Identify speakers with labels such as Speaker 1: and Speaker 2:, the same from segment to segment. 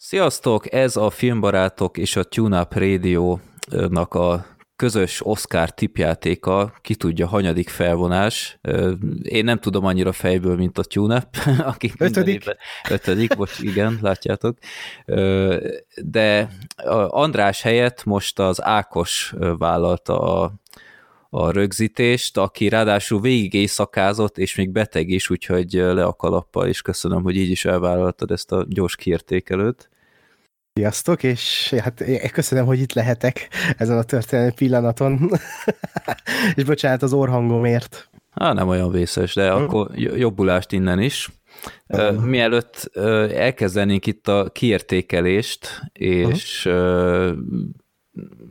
Speaker 1: Sziasztok! Ez a Filmbarátok és a TuneUp Radio-nak a közös Oscar tipjátéka, ki tudja, hanyadik felvonás. Én nem tudom annyira fejből, mint a TuneUp, akik
Speaker 2: ötödik.
Speaker 1: Ötödik, bocs, igen, látjátok. De András helyett most az Ákos vállalta a a rögzítést, aki ráadásul végig éjszakázott, és még beteg is, úgyhogy le a kalappal, és köszönöm, hogy így is elvállaltad ezt a gyors kiértékelőt.
Speaker 2: Sziasztok, és hát köszönöm, hogy itt lehetek ezen a történelmi pillanaton. és bocsánat az orhangomért.
Speaker 1: Há, nem olyan vészes, de hmm. akkor jobbulást innen is. Uh, mielőtt uh, elkezdenénk itt a kiértékelést, és uh,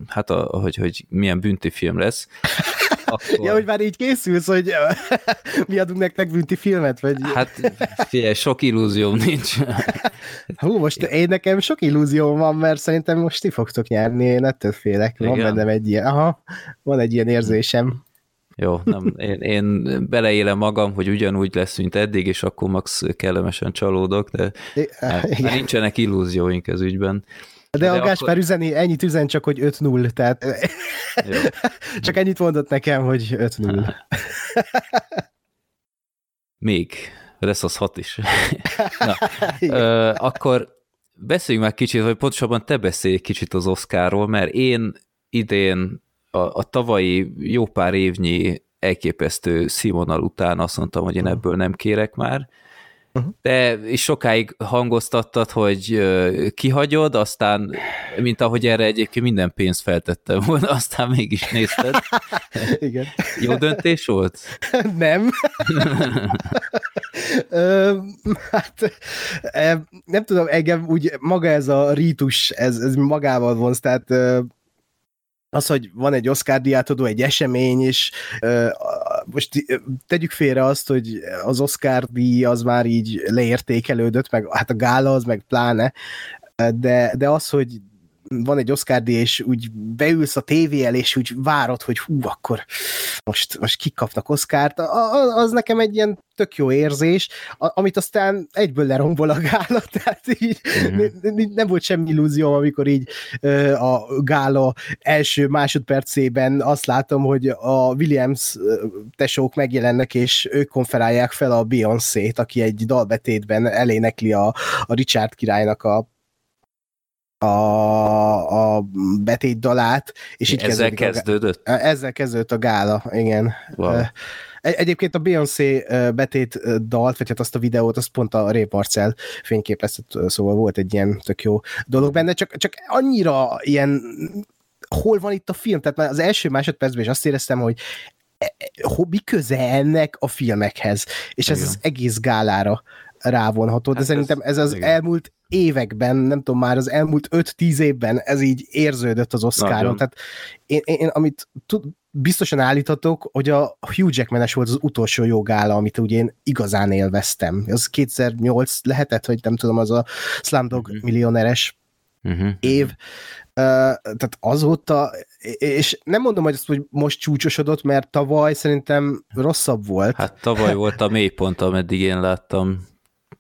Speaker 1: hát a, hogy, hogy milyen bünti film lesz.
Speaker 2: Akkor... Ja, hogy már így készülsz, hogy mi adunk nektek bünti filmet? Vagy...
Speaker 1: Hát figyelj, sok illúzióm nincs.
Speaker 2: Hú, most én nekem sok illúzióm van, mert szerintem most ti fogtok nyerni, én ettől félek. Igen? Van bennem egy ilyen, aha, van egy ilyen érzésem.
Speaker 1: Jó, nem, én, én beleélem magam, hogy ugyanúgy lesz, mint eddig, és akkor max kellemesen csalódok, de hát, nincsenek illúzióink ez ügyben.
Speaker 2: De, de a Gáspár akkor... üzeni, ennyit üzen csak, hogy 5-0, tehát csak ennyit mondott nekem, hogy 5-0.
Speaker 1: Még, lesz az 6 is. Na, ö, akkor beszéljünk már kicsit, vagy pontosabban te beszélj kicsit az Oscarról, mert én idén a, a tavalyi jó pár évnyi elképesztő színvonal után azt mondtam, hogy én ebből nem kérek már, Uh-huh. De is sokáig hangoztattad, hogy kihagyod, aztán, mint ahogy erre egyébként minden pénzt feltettem volna, aztán mégis nézted.
Speaker 2: Igen.
Speaker 1: Jó döntés volt?
Speaker 2: Nem. Ö, hát nem tudom, engem úgy maga ez a rítus, ez, ez magával vonz, tehát az, hogy van egy Oscar diátodó, egy esemény, és most tegyük félre azt, hogy az Oscar díj az már így leértékelődött, meg hát a gála az meg pláne, de, de az, hogy van egy Oscar és úgy beülsz a tévé el, és úgy várod, hogy hú, akkor most, most kik kapnak Oscárt, az nekem egy ilyen tök jó érzés, amit aztán egyből lerombol a gála, tehát így mm-hmm. nem volt semmi illúzió, amikor így a gála első másodpercében azt látom, hogy a Williams tesók megjelennek, és ők konferálják fel a Beyoncé-t, aki egy dalbetétben elénekli a, a Richard királynak a a, a betét dalát, és így
Speaker 1: ezzel kezdődött?
Speaker 2: A, ezzel kezdődött a gála, igen. Wow. Egyébként a Beyoncé betét dalt, vagy hát azt a videót, azt pont a Ray Parcell fényképeztet, szóval volt egy ilyen tök jó dolog benne, csak, csak annyira ilyen hol van itt a film? Tehát már az első másodpercben is azt éreztem, hogy e, e, mi köze ennek a filmekhez, és ez Igen. az egész gálára rávonható, de hát szerintem ez, ez az igen. elmúlt években, nem tudom már, az elmúlt 5-10 évben ez így érződött az Oscaron. Tehát én, én, amit tud, biztosan állíthatok, hogy a Hugh jackman volt az utolsó jogála, amit ugye én igazán élveztem. Az 2008 lehetett, hogy nem tudom, az a Slumdog uh-huh. millioneres uh-huh. év. Uh, tehát azóta, és nem mondom, hogy azt, hogy most csúcsosodott, mert tavaly szerintem rosszabb volt.
Speaker 1: Hát tavaly volt a mélypont, ameddig én láttam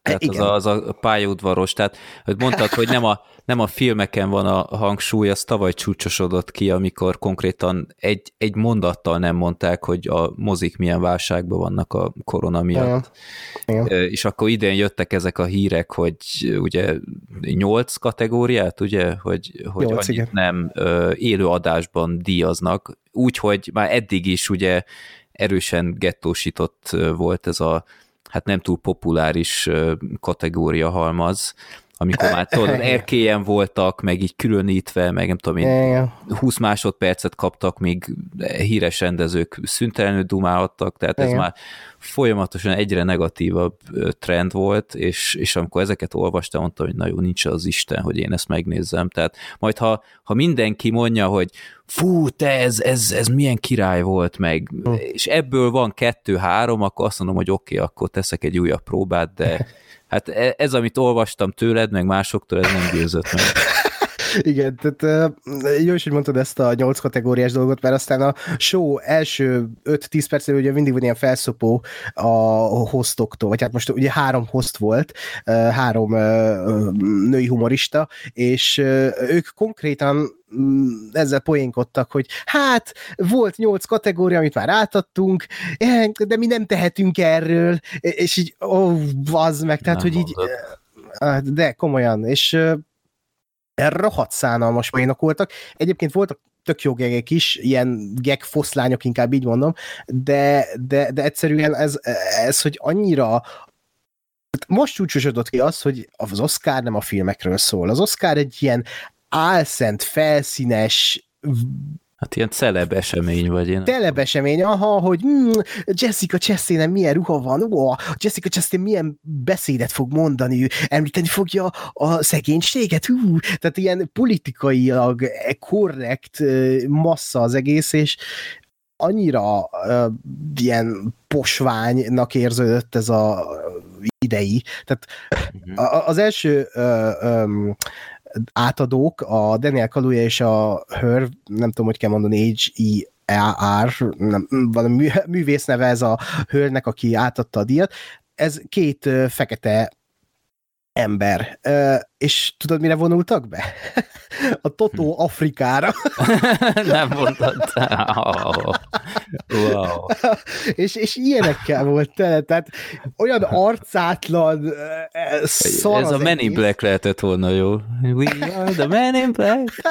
Speaker 1: tehát Igen. az a, az a pályaudvaros, tehát hogy mondtad, hogy nem a, nem a filmeken van a hangsúly, az tavaly csúcsosodott ki, amikor konkrétan egy, egy mondattal nem mondták, hogy a mozik milyen válságban vannak a korona miatt. Igen. Igen. És akkor idén jöttek ezek a hírek, hogy ugye nyolc kategóriát, ugye, hogy, hogy nyolc, annyit igen. nem élő adásban díjaznak, úgyhogy már eddig is ugye erősen gettósított volt ez a hát nem túl populáris kategória halmaz, amikor már tudod, erkélyen voltak, meg így különítve, meg nem tudom én, 20 másodpercet kaptak, míg híres rendezők szüntelenül dumálhattak, tehát ez már folyamatosan egyre negatívabb trend volt, és, és amikor ezeket olvastam, mondtam, hogy na jó, nincs az Isten, hogy én ezt megnézzem. Tehát majd ha, ha mindenki mondja, hogy fú, te, ez, ez, ez milyen király volt meg, hm. és ebből van kettő-három, akkor azt mondom, hogy oké, okay, akkor teszek egy újabb próbát, de hát e, ez, amit olvastam tőled, meg másoktól, ez nem győzött meg.
Speaker 2: Igen, tehát jó is, hogy mondtad ezt a nyolc kategóriás dolgot, mert aztán a show első 5-10 percben ugye mindig van ilyen felszopó a hostoktól, vagy hát most ugye három host volt, három női humorista, és ők konkrétan mm, ezzel poénkodtak, hogy hát volt nyolc kategória, amit már átadtunk, de mi nem tehetünk erről, és így, ó, oh, vazd meg, tehát, nem hogy így, de komolyan, és rohadt szánalmas poénok voltak. Egyébként voltak tök jó gegek is, ilyen geg foszlányok, inkább így mondom, de, de, de egyszerűen ez, ez, hogy annyira most csúcsosodott ki az, hogy az Oscar nem a filmekről szól. Az Oscar egy ilyen álszent, felszínes
Speaker 1: Hát ilyen celeb esemény vagy én.
Speaker 2: Celeb esemény, aha, hogy mm, Jessica chastain milyen ruha van, ó, Jessica Chastain milyen beszédet fog mondani, ő említeni fogja a szegénységet, hú, tehát ilyen politikailag korrekt massza az egész, és annyira uh, ilyen posványnak érződött ez a idei. Tehát uh-huh. az első uh, um, átadók, a Daniel Kaluuya és a Her, nem tudom, hogy kell mondani, H-E-R, nem, valami művész neve ez a Hörnek, aki átadta a díjat, ez két fekete ember. És tudod, mire vonultak be? A Totó hm. Afrikára.
Speaker 1: Nem mondtad. Oh. Wow.
Speaker 2: És, és ilyenekkel volt tele, tehát olyan arcátlan
Speaker 1: szar Ez a Men in Black lehetett volna jó. We are the Men in Black.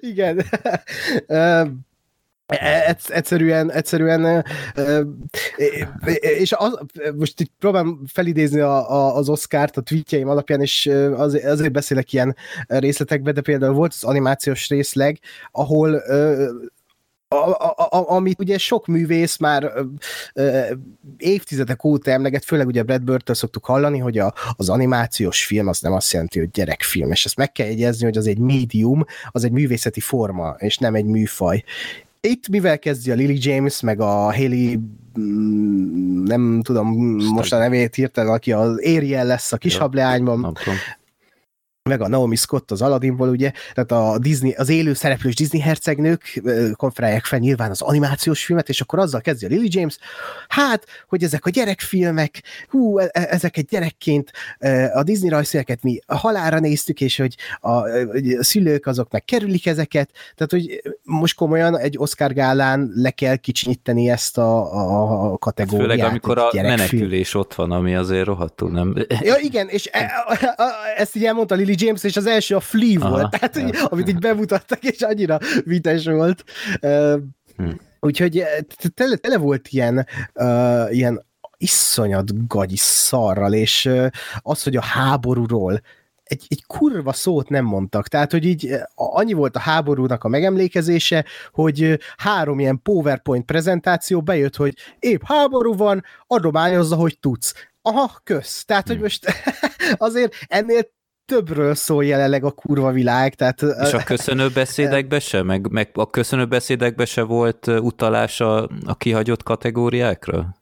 Speaker 2: Igen. E, egyszerűen, egyszerűen és az, most itt próbálom felidézni a, a, az Oscar-t a tweetjeim alapján, és az, azért beszélek ilyen részletekbe, de például volt az animációs részleg, ahol a, a, a, amit ugye sok művész már ö, évtizedek óta emleget, főleg ugye Brad bird szoktuk hallani, hogy a, az animációs film az nem azt jelenti, hogy gyerekfilm, és ezt meg kell jegyezni, hogy az egy médium, az egy művészeti forma, és nem egy műfaj. Itt mivel kezdi a Lily James, meg a Haley mm, nem tudom most a nevét hirtelen, aki az Ariel lesz a kis hableányban, meg a Naomi Scott az Aladdinból, ugye, tehát a Disney, az élő szereplős Disney hercegnők konferálják fel nyilván az animációs filmet, és akkor azzal kezdi a Lily James, hát, hogy ezek a gyerekfilmek, hú, e, e, ezeket gyerekként a Disney rajzfilmeket mi a halára néztük, és hogy a, a szülők azok meg kerülik ezeket, tehát, hogy most komolyan egy Oscar gálán le kell kicsinyíteni ezt a, a kategóriát.
Speaker 1: Főleg, amikor a menekülés ott van, ami azért rohadtul nem...
Speaker 2: Ja, igen, és e, ezt így elmondta Lily James, és az első a Flea Aha, volt, tehát, hogy, amit így bemutattak, és annyira vites volt. Uh, hm. Úgyhogy tele, tele volt ilyen, uh, ilyen iszonyat gagyi szarral, és uh, az, hogy a háborúról egy, egy kurva szót nem mondtak. Tehát, hogy így annyi volt a háborúnak a megemlékezése, hogy három ilyen PowerPoint prezentáció bejött, hogy épp háború van, adományozza, hogy tudsz. Aha, kösz. Tehát, hogy hm. most azért ennél többről szól jelenleg a kurva világ. Tehát,
Speaker 1: És a köszönő beszédekbe se? Meg, meg a köszönő beszédekbe se volt utalás a, a kihagyott kategóriákra?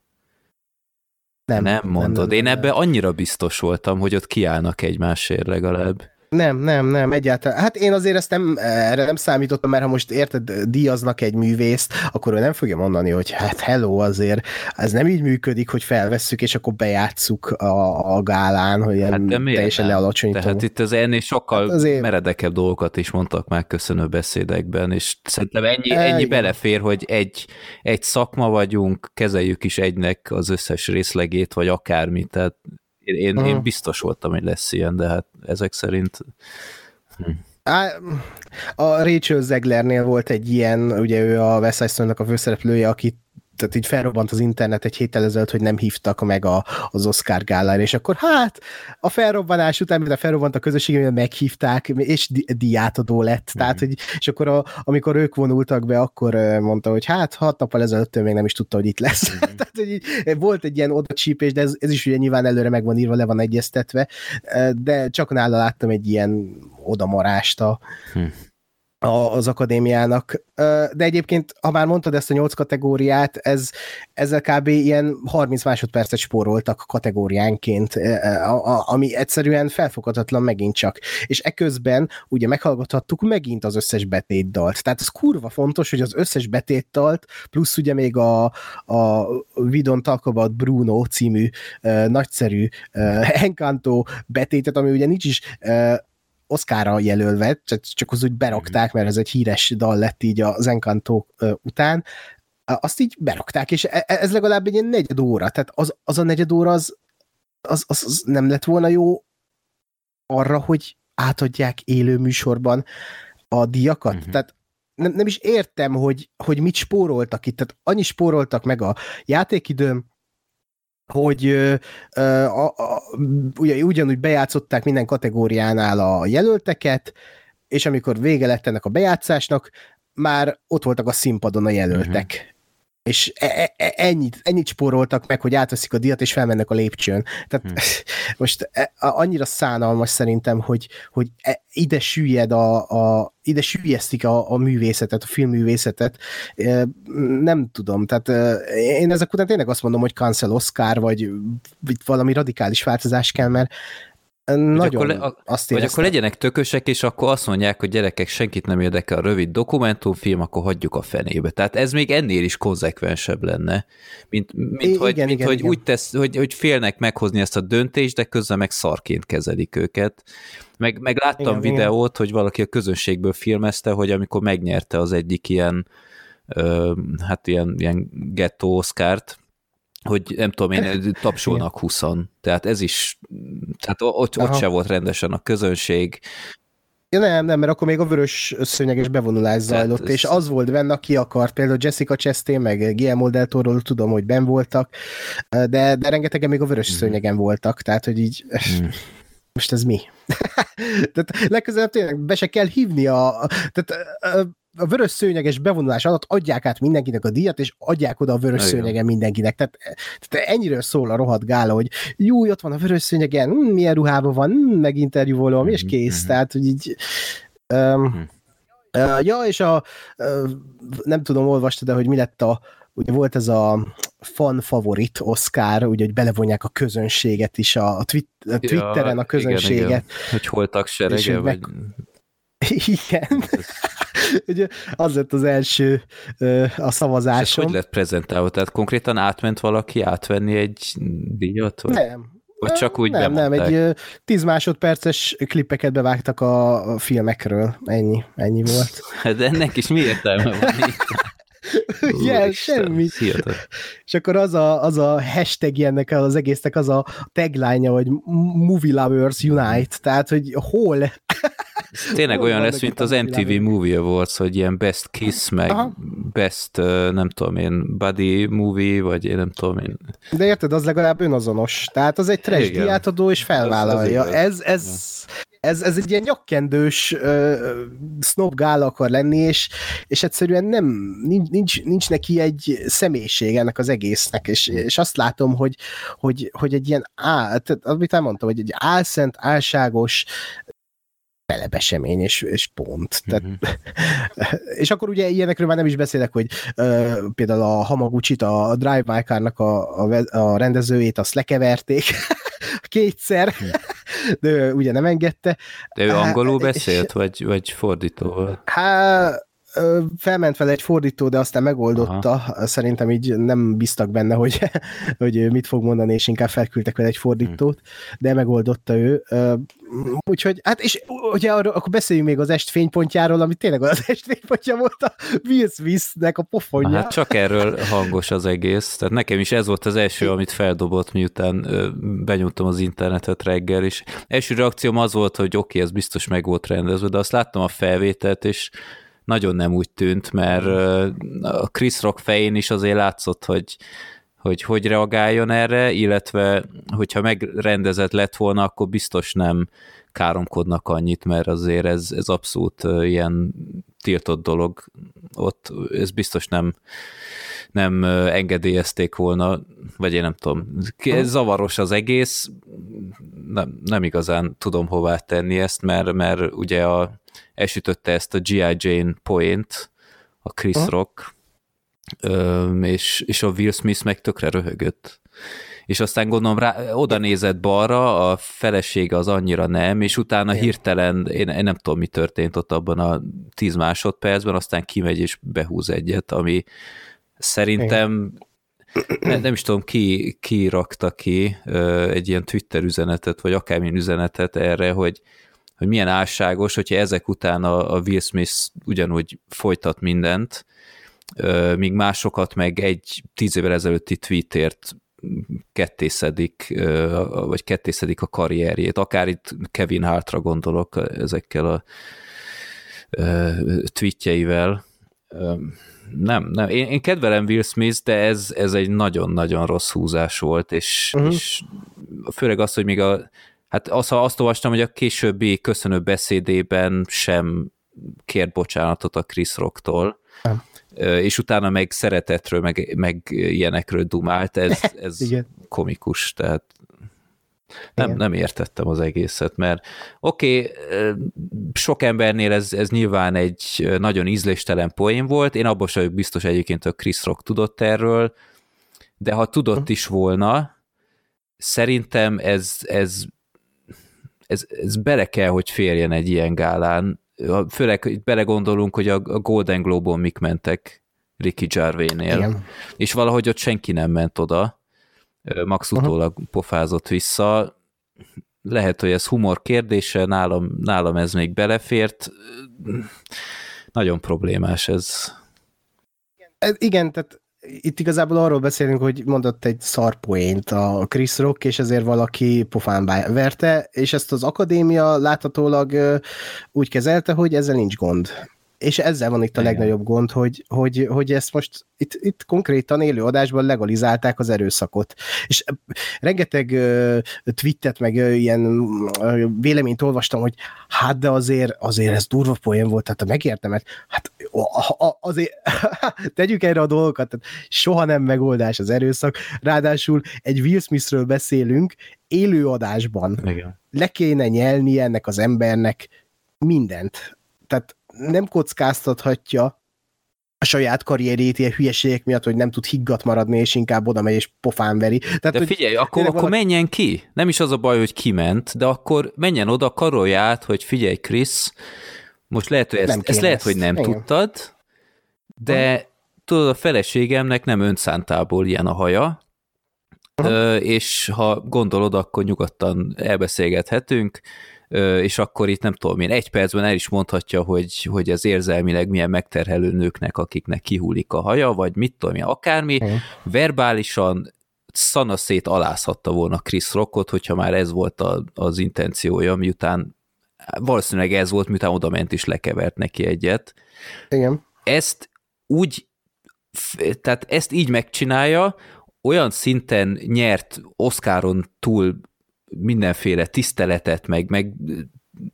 Speaker 1: Nem, nem mondod. Nem, nem, Én ebbe annyira biztos voltam, hogy ott kiállnak egymásért legalább.
Speaker 2: Nem, nem, nem, egyáltalán. Hát én azért ezt nem, erre nem számítottam, mert ha most érted, díjaznak egy művészt, akkor ő nem fogja mondani, hogy hát hello azért, ez nem így működik, hogy felvesszük, és akkor bejátszuk a, a gálán, hogy ilyen hát teljesen lealacsonyító.
Speaker 1: Tehát itt az ennél sokkal hát azért... meredekebb dolgokat is mondtak már köszönő beszédekben, és szerintem ennyi, ennyi belefér, hogy egy, egy szakma vagyunk, kezeljük is egynek az összes részlegét, vagy akármit, tehát én, én, én biztos voltam, hogy lesz ilyen, de hát ezek szerint... Hm.
Speaker 2: A Rachel Zeglernél volt egy ilyen, ugye ő a West Side a főszereplője, akit tehát így felrobbant az internet egy héttel ezelőtt, hogy nem hívtak meg a, az Oscar gálára, és akkor hát a felrobbanás után, mint a felrobbant a közösség, meghívták, és di- diátadó lett. Mm. Tehát, hogy, és akkor a, amikor ők vonultak be, akkor mondta, hogy hát hat nappal ezelőtt még nem is tudta, hogy itt lesz. Mm. Tehát, hogy így, volt egy ilyen odacsípés, de ez, ez is ugye nyilván előre meg van írva, le van egyeztetve, de csak nála láttam egy ilyen odamarást a, hm az akadémiának. De egyébként, ha már mondtad ezt a nyolc kategóriát, ez, ezzel kb. ilyen 30 másodpercet spóroltak kategóriánként, ami egyszerűen felfoghatatlan megint csak. És eközben ugye meghallgathattuk megint az összes betétdalt. Tehát az kurva fontos, hogy az összes betétdalt, plusz ugye még a, a We Don't Talk About Bruno című nagyszerű Encanto betétet, ami ugye nincs is Oszkára jelölve, csak az úgy berakták, mert ez egy híres dal lett így az Encanto után, azt így berakták, és e, e, ez legalább egy ilyen negyed óra, tehát az, az a negyed óra az, az, az, az nem lett volna jó arra, hogy átadják élő műsorban a díjakat. Uh-huh. Tehát nem, nem is értem, hogy, hogy mit spóroltak itt. Tehát annyi spóroltak meg a játékidőm, hogy a, a, ugye, ugyanúgy bejátszották minden kategóriánál a jelölteket, és amikor vége lett ennek a bejátszásnak, már ott voltak a színpadon a jelöltek. Uh-huh és e, e, e, ennyit, ennyit spóroltak meg, hogy átveszik a diat, és felmennek a lépcsőn. Tehát hmm. most e, annyira szánalmas szerintem, hogy, hogy e, ide süllyed a, a ide süllyesztik a, a művészetet, a filmművészetet. Nem tudom, tehát én ezek után tényleg azt mondom, hogy cancel Oscar, vagy valami radikális változás kell, mert nagyon
Speaker 1: akkor le, azt Vagy akkor legyenek tökösek, és akkor azt mondják, hogy gyerekek, senkit nem érdekel a rövid dokumentumfilm, akkor hagyjuk a fenébe. Tehát ez még ennél is konzekvensebb lenne, mint, mint, I, hogy, igen, mint igen, hogy igen. úgy tesz, hogy, hogy félnek meghozni ezt a döntést, de közben meg szarként kezelik őket. Meg, meg láttam igen, videót, igen. hogy valaki a közönségből filmezte, hogy amikor megnyerte az egyik ilyen ö, hát ilyen, ilyen ghetto Oscárt, hogy nem tudom én, tapsolnak huszan. Tehát ez is, tehát ott, ott se volt rendesen a közönség.
Speaker 2: Ja, nem, nem, mert akkor még a vörös szőnyeges bevonulás zajlott, ez... és az volt benne, aki akart, például Jessica Chastain, meg Guillermo del Toro, tudom, hogy ben voltak, de, de rengetegen még a vörös mm. szőnyegen voltak, tehát, hogy így mm. Most ez mi? tehát legközelebb tényleg be se kell hívni a, tehát a vörös szőnyeges bevonulás alatt adják át mindenkinek a díjat, és adják oda a vörös Igen. szőnyegen mindenkinek. Tehát, tehát ennyiről szól a rohadt gála, hogy jó, ott van a vörös szőnyegen, hm, milyen ruhában van, hm, meg interjúvolom, és mhm, kész. Mm-hmm. Tehát, hogy így... Um, mm-hmm. uh, ja, és a uh, nem tudom, olvastad de hogy mi lett a ugye volt ez a fan favorit Oscar, ugye, hogy belevonják a közönséget is, a, a, twit, a Twitteren ja, a közönséget. Igen, igen.
Speaker 1: Hogy hol tagserege, vagy... Meg...
Speaker 2: Igen. Ugye az lett az első a szavazáson. És
Speaker 1: hogy lett prezentálva? Tehát konkrétan átment valaki átvenni egy díjat? Vagy?
Speaker 2: Nem.
Speaker 1: Vagy csak úgy
Speaker 2: Nem, bemondták? nem, egy tíz másodperces klippeket bevágtak a filmekről. Ennyi, ennyi volt.
Speaker 1: De ennek is mi értelme van
Speaker 2: Igen, semmi. És akkor az a, az a hashtag ennek az egésznek, az a tagline hogy Movie Lovers Unite, tehát, hogy hol
Speaker 1: ez tényleg olyan lesz, mint az MTV Movie Awards, hogy ilyen Best Kiss, meg Aha. Best, nem tudom én, Buddy Movie, vagy én nem tudom én.
Speaker 2: De érted, az legalább önazonos. Tehát az egy trash diátadó, és felvállalja. Ez, ez, ez, ez, ez egy ilyen nyakkendős uh, snob gála akar lenni, és, és egyszerűen nem, nincs, nincs, nincs neki egy személyiség ennek az egésznek, és, és azt látom, hogy, hogy, hogy egy ilyen, á, tehát, amit elmondtam, hogy egy álszent, álságos, telebesemény, és, és pont. Tehát, uh-huh. és akkor ugye ilyenekről már nem is beszélek, hogy uh, például a Hamaguchit, a Drive My Car-nak a, a, a rendezőjét, azt lekeverték kétszer, de ő ugye nem engedte.
Speaker 1: De ő angolul beszélt, vagy, vagy fordítóval?
Speaker 2: Hát felment vele egy fordító, de aztán megoldotta. Aha. Szerintem így nem biztak benne, hogy, hogy mit fog mondani, és inkább felküldtek vele egy fordítót, de megoldotta ő. Úgyhogy, hát és ugye arra, akkor beszéljünk még az est fénypontjáról, ami tényleg az est fénypontja volt a Will Smith-nek a pofonja.
Speaker 1: Hát csak erről hangos az egész. Tehát nekem is ez volt az első, amit feldobott, miután benyújtom az internetet reggel, és első reakcióm az volt, hogy oké, okay, ez biztos meg volt rendezve, de azt láttam a felvételt, és nagyon nem úgy tűnt, mert a Chris Rock fején is azért látszott, hogy hogy hogy reagáljon erre, illetve hogyha megrendezett lett volna, akkor biztos nem káromkodnak annyit, mert azért ez, ez abszolút ilyen tiltott dolog. Ott ez biztos nem, nem engedélyezték volna, vagy én nem tudom. Ez zavaros az egész, nem, nem igazán tudom hová tenni ezt, mert, mert ugye a, elsütötte ezt a G.I. Jane point, a Chris ha? Rock, és, és a Will Smith meg tökre röhögött és aztán gondolom rá, oda nézett balra, a felesége az annyira nem, és utána Igen. hirtelen, én, én nem tudom, mi történt ott abban a tíz másodpercben, aztán kimegy és behúz egyet, ami szerintem nem, nem is tudom, ki, ki rakta ki egy ilyen Twitter üzenetet, vagy akármilyen üzenetet erre, hogy, hogy milyen álságos, hogyha ezek után a, a Will Smith ugyanúgy folytat mindent, míg másokat meg egy tíz évvel ezelőtti tweetért kettészedik, vagy kettészedik a karrierjét. Akár itt Kevin Hartra gondolok ezekkel a tweetjeivel. Nem, nem. Én, én kedvelem Will Smith, de ez, ez egy nagyon-nagyon rossz húzás volt, és, uh-huh. és főleg az, hogy még a hát azt, azt olvastam, hogy a későbbi köszönő beszédében sem kért bocsánatot a Chris Rocktól, nem. És utána meg szeretetről, meg, meg ilyenekről dumált, ez, ez komikus, tehát nem, nem értettem az egészet, mert oké, okay, sok embernél ez, ez nyilván egy nagyon ízléstelen poén volt, én abban vagyok biztos egyébként, hogy Chris Rock tudott erről, de ha tudott hm. is volna, szerintem ez, ez, ez, ez bele kell, hogy férjen egy ilyen gálán, főleg belegondolunk, hogy a Golden Globe-on mik mentek Ricky Gervais-nél, és valahogy ott senki nem ment oda, Max utólag uh-huh. pofázott vissza, lehet, hogy ez humor kérdése, nálam, nálam ez még belefért, nagyon problémás ez.
Speaker 2: Igen, tehát itt igazából arról beszélünk, hogy mondott egy szarpoént a Chris Rock, és ezért valaki pofánba verte, és ezt az akadémia láthatólag úgy kezelte, hogy ezzel nincs gond és ezzel van itt a Igen. legnagyobb gond, hogy, hogy, hogy ezt most itt, itt konkrétan élő adásban legalizálták az erőszakot. És rengeteg uh, twittet, meg uh, ilyen uh, véleményt olvastam, hogy hát de azért, azért ez durva poén volt, tehát a megértemet, hát azért tegyük erre a dolgokat, tehát soha nem megoldás az erőszak, ráadásul egy Will Smithről beszélünk élő adásban. Igen. Le kéne nyelni ennek az embernek mindent. Tehát nem kockáztathatja a saját karrierét ilyen hülyeségek miatt, hogy nem tud higgat maradni, és inkább oda megy és pofán veri.
Speaker 1: Tehát, de figyelj, akkor, akkor valaki... menjen ki. Nem is az a baj, hogy kiment, de akkor menjen oda, karolja át, hogy figyelj, Krisz, most lehet, hogy ezt, ezt lehet, hogy nem Igen. tudtad, de uh-huh. tudod, a feleségemnek nem önszántából ilyen a haja, uh-huh. és ha gondolod, akkor nyugodtan elbeszélgethetünk, és akkor itt nem tudom én, egy percben el is mondhatja, hogy, hogy ez érzelmileg milyen megterhelő nőknek, akiknek kihullik a haja, vagy mit tudom én, akármi, mm. verbálisan szanaszét alázhatta volna Chris Rockot, hogyha már ez volt a, az intenciója, miután valószínűleg ez volt, miután oda ment is lekevert neki egyet.
Speaker 2: Igen.
Speaker 1: Ezt úgy, tehát ezt így megcsinálja, olyan szinten nyert Oscaron túl mindenféle tiszteletet, meg, meg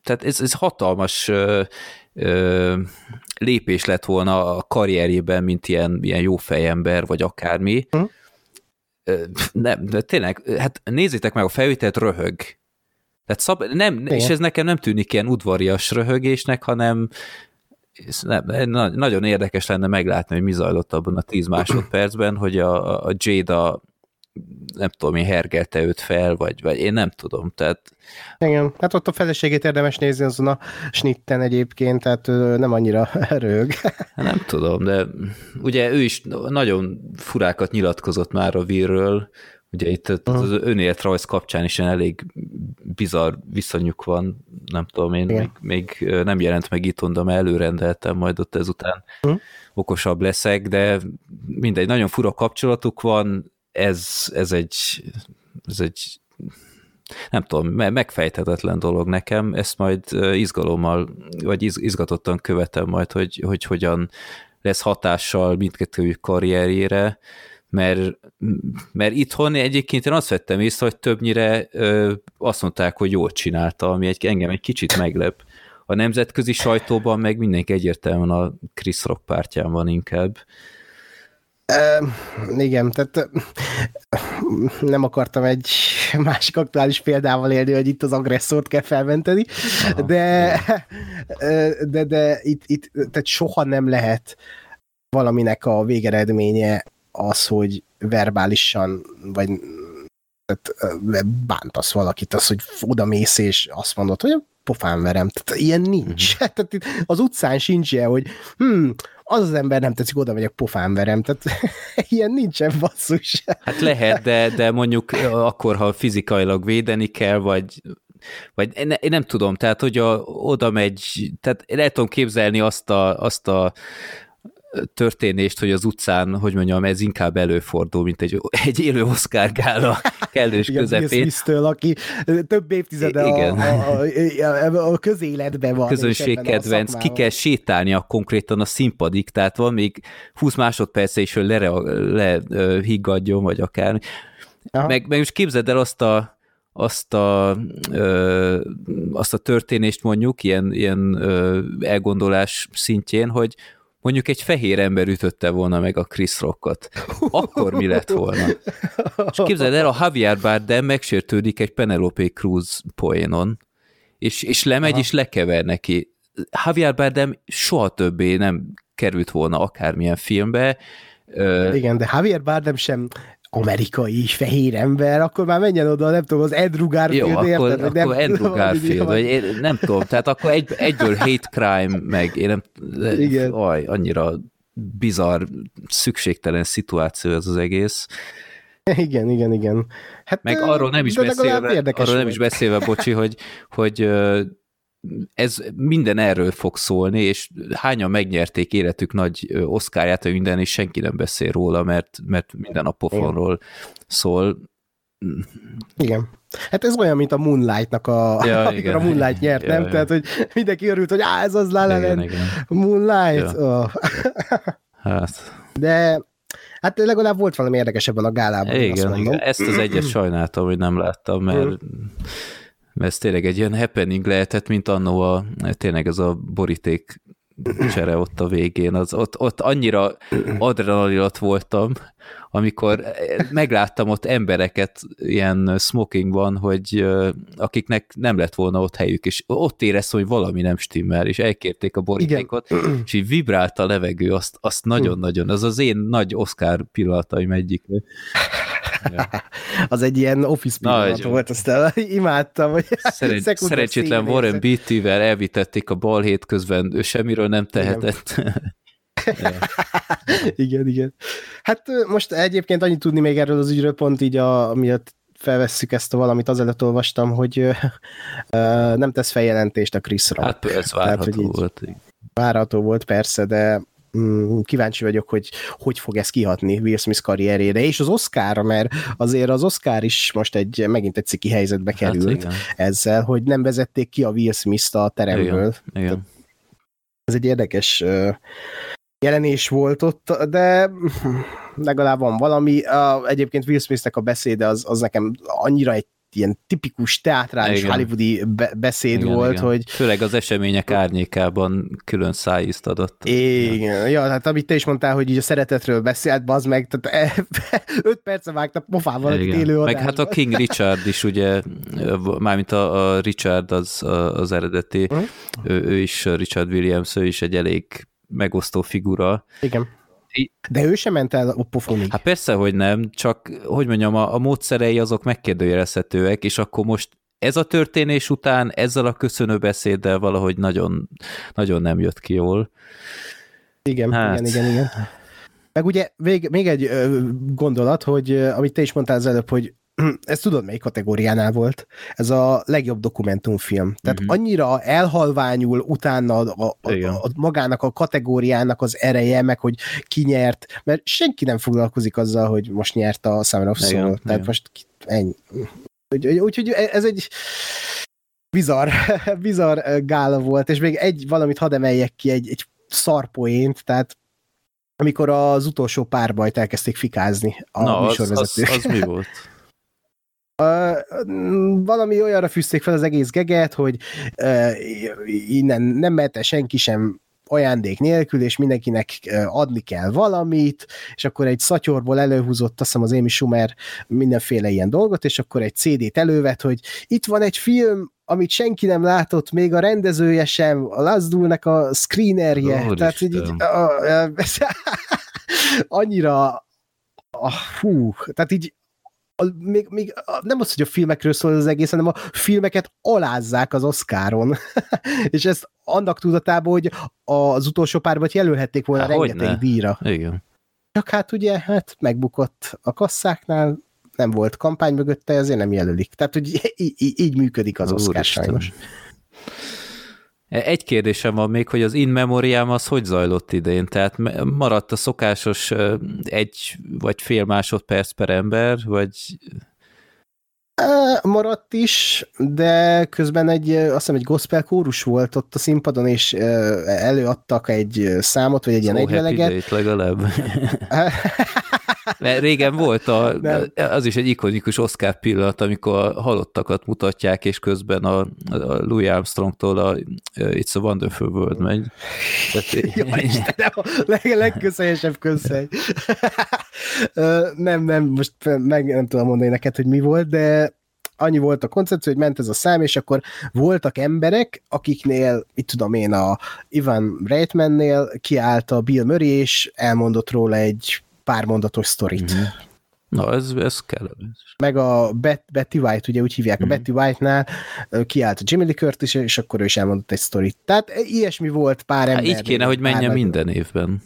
Speaker 1: tehát ez, ez hatalmas ö, ö, lépés lett volna a karrierjében, mint ilyen, ilyen jó fejember, vagy akármi. Hm? Nem, de tényleg, hát nézzétek meg, a felvételt röhög. Tehát szab, nem, és ez nekem nem tűnik ilyen udvarias röhögésnek, hanem nem, nagyon érdekes lenne meglátni, hogy mi zajlott abban a tíz másodpercben, hogy a, a Jada nem tudom, én hergelte őt fel, vagy, vagy én nem tudom, tehát...
Speaker 2: Igen, hát ott a feleségét érdemes nézni azon a snitten egyébként, tehát nem annyira rög.
Speaker 1: nem tudom, de ugye ő is nagyon furákat nyilatkozott már a vírről, ugye itt uh-huh. az önéletrajz kapcsán is elég bizarr viszonyuk van, nem tudom én, még, még nem jelent meg itt, de előrendeltem majd ott ezután uh-huh. okosabb leszek, de mindegy, nagyon fura kapcsolatuk van, ez, ez egy, ez egy nem tudom, megfejthetetlen dolog nekem, ezt majd izgalommal, vagy izgatottan követem majd, hogy, hogy hogyan lesz hatással mindkettőjük karrierjére, mert, mert itthon egyébként én azt vettem észre, hogy többnyire ö, azt mondták, hogy jól csinálta, ami egy, engem egy kicsit meglep, a nemzetközi sajtóban meg mindenki egyértelműen a Chris Rock pártján van inkább.
Speaker 2: Uh, igen, tehát nem akartam egy másik aktuális példával élni, hogy itt az agresszort kell felmenteni, Aha, de, de, de itt, itt tehát soha nem lehet valaminek a végeredménye az, hogy verbálisan, vagy tehát, bántasz valakit, az, hogy oda mész és azt mondod, hogy pofán verem. Tehát ilyen nincs. Uh-huh. Tehát az utcán sincs ilyen, hogy hm, az az ember nem tetszik, oda megyek, pofán verem. Tehát ilyen nincsen basszus.
Speaker 1: Hát lehet, de, de mondjuk akkor, ha fizikailag védeni kell, vagy vagy én, én nem tudom, tehát hogy a, oda megy, tehát én el tudom képzelni azt a, azt a történést, hogy az utcán, hogy mondjam, ez inkább előfordul, mint egy, egy élő Oscar gála kellős Igen, közepén.
Speaker 2: Igen, aki több évtizede Igen. A, a, a, a közéletben van.
Speaker 1: Közönségkedvenc, ki kell sétálnia konkrétan a színpadig, tehát van még 20 másodperce is, hogy lehiggadjon, le, vagy akár. Meg, meg most képzeld el azt a azt a, ö, azt a történést mondjuk, ilyen, ilyen ö, elgondolás szintjén, hogy mondjuk egy fehér ember ütötte volna meg a Chris Rockot, akkor mi lett volna? És képzeld el, a Javier Bardem megsértődik egy Penelope Cruz poénon, és, és lemegy, Aha. és lekever neki. Javier Bardem soha többé nem került volna akármilyen filmbe.
Speaker 2: Igen, de Javier Bardem sem amerikai fehér ember, akkor már menjen oda, nem tudom, az Andrew Garfield,
Speaker 1: Jó, akkor, érted? akkor nem, Andrew Garfield, vagy én nem tudom, tehát akkor egy, egyből hate crime, meg én nem, Igen. Aj, annyira bizarr, szükségtelen szituáció ez az egész.
Speaker 2: Igen, igen, igen.
Speaker 1: Hát, meg arról nem is beszélve, arról nem is beszélve, bocsi, hogy, hogy ez minden erről fog szólni, és hányan megnyerték életük nagy oszkárját, hogy minden, és senki nem beszél róla, mert, mert minden a pofonról szól.
Speaker 2: Igen. Hát ez olyan, mint a Moonlight-nak a, ja, igen, a Moonlight nyert, ja, nem? Ja. Tehát, hogy mindenki örült, hogy á, ez az La La Moonlight. Ja. Oh. Hát. De hát legalább volt valami érdekesebben a gálában.
Speaker 1: Igen, igen, ezt az egyet sajnáltam, hogy nem láttam, mert mm mert ez tényleg egy ilyen happening lehetett, mint annó a, tényleg ez a boríték csere ott a végén, az, ott, ott annyira adrenalinat voltam, amikor megláttam ott embereket ilyen smokingban, hogy akiknek nem lett volna ott helyük, és ott éreztem, hogy valami nem stimmel, és elkérték a borítékot, Igen. és így vibrált a levegő, azt, azt nagyon-nagyon, az az én nagy Oscar pillanataim egyik.
Speaker 2: az egy ilyen office pillanat volt, aztán imádtam. Hogy
Speaker 1: Szerencs, szerencsétlen Warren Beatty-vel elvitették a balhét közben, ő semmiről nem tehetett.
Speaker 2: Igen. igen, igen. Hát most egyébként annyit tudni még erről az ügyről, pont így a, miatt felvesszük ezt a valamit, azelőtt olvastam, hogy uh, nem tesz feljelentést a Chris-ra.
Speaker 1: Hát ez várható Tehát, volt.
Speaker 2: Várható volt persze, de kíváncsi vagyok, hogy hogy fog ez kihatni Will Smith karrierére, és az Oscar, mert azért az Oscar is most egy megint egy ciki helyzetbe hát került hát ezzel, hogy nem vezették ki a Will Smith-t a teremből. Igen, igen. Ez egy érdekes jelenés volt ott, de legalább van valami. Egyébként Will Smith-nek a beszéde az, az nekem annyira egy ilyen tipikus teátrális igen. hollywoodi be- beszéd igen, volt, igen. hogy...
Speaker 1: Főleg az események árnyékában külön szájízt adott.
Speaker 2: Igen, ja, hát amit te is mondtál, hogy így a szeretetről beszélt, az meg, tehát öt perce vágta pofával egy élő
Speaker 1: Meg hát a King Richard is ugye, mármint a, a Richard az, az eredeti, uh-huh. ő, ő is Richard Williams, ő is egy elég megosztó figura.
Speaker 2: Igen de ő sem ment el a pofonig.
Speaker 1: Hát persze, hogy nem, csak, hogy mondjam, a, a módszerei azok megkérdőjelezhetőek, és akkor most ez a történés után ezzel a köszönő beszéddel valahogy nagyon, nagyon nem jött ki jól.
Speaker 2: Igen, hát. igen, igen, igen. Meg ugye még, még egy gondolat, hogy amit te is mondtál az előbb, hogy ez tudod, melyik kategóriánál volt? Ez a legjobb dokumentumfilm. Tehát uh-huh. annyira elhalványul utána a, a, a, a magának a kategóriának az ereje, meg hogy ki nyert, mert senki nem foglalkozik azzal, hogy most nyert a Summer of Soul. Igen, Tehát igen. most ennyi. Úgyhogy úgy, ez egy bizarr, bizarr gála volt, és még egy valamit hadd emeljek ki, egy, egy szarpoént, tehát amikor az utolsó párbajt elkezdték fikázni a
Speaker 1: Na, műsorvezetők. Az, az, az mi volt?
Speaker 2: Uh, valami olyanra fűzték fel az egész geget, hogy uh, innen nem mehet senki sem ajándék nélkül, és mindenkinek adni kell valamit, és akkor egy szatyorból előhúzott, azt hiszem az Amy Schumer mindenféle ilyen dolgot, és akkor egy CD-t elővet, hogy itt van egy film, amit senki nem látott, még a rendezője sem, a Lazdulnek a screenerje, oh, tehát így, a, a, annyira a, hú, tehát így a, még, még nem az, hogy a filmekről szól az egész, hanem a filmeket alázzák az Oscaron. és ezt annak tudatában, hogy az utolsó párban jelölhették volna Há, rengeteg ne. díjra.
Speaker 1: Igen.
Speaker 2: Csak hát ugye, hát megbukott a kasszáknál, nem volt kampány mögötte, ezért nem jelölik. Tehát, hogy így, így működik az Oscar sajnos.
Speaker 1: Egy kérdésem van még, hogy az in memoriám az hogy zajlott idén? Tehát maradt a szokásos egy vagy fél másodperc per ember, vagy...
Speaker 2: Maradt is, de közben egy, azt hiszem egy gospel kórus volt ott a színpadon, és előadtak egy számot, vagy egy ilyen egyveleget.
Speaker 1: legalább. Mert régen volt a, az is egy ikonikus Oscar pillanat, amikor a halottakat mutatják, és közben a, a Louis Armstrongtól a It's a Wonderful World megy.
Speaker 2: Tehát, Jó, Istenem, a leg, legköszönjesebb köszönj. nem, nem, most meg nem tudom mondani neked, hogy mi volt, de annyi volt a koncepció, hogy ment ez a szám, és akkor voltak emberek, akiknél, itt tudom én, a Ivan Reitmannél kiállt a Bill Murray, és elmondott róla egy pár mondatos sztorit. Mm-hmm.
Speaker 1: Na, ez, ez kell.
Speaker 2: Meg a Bet, Betty White, ugye úgy hívják, mm-hmm. a mhm. Betty White-nál kiállt a Jimmy Lee Curtis, és akkor ő is elmondott egy sztorit. Tehát ilyesmi volt pár ember.
Speaker 1: Hát így kéne, hogy menjen minden évben.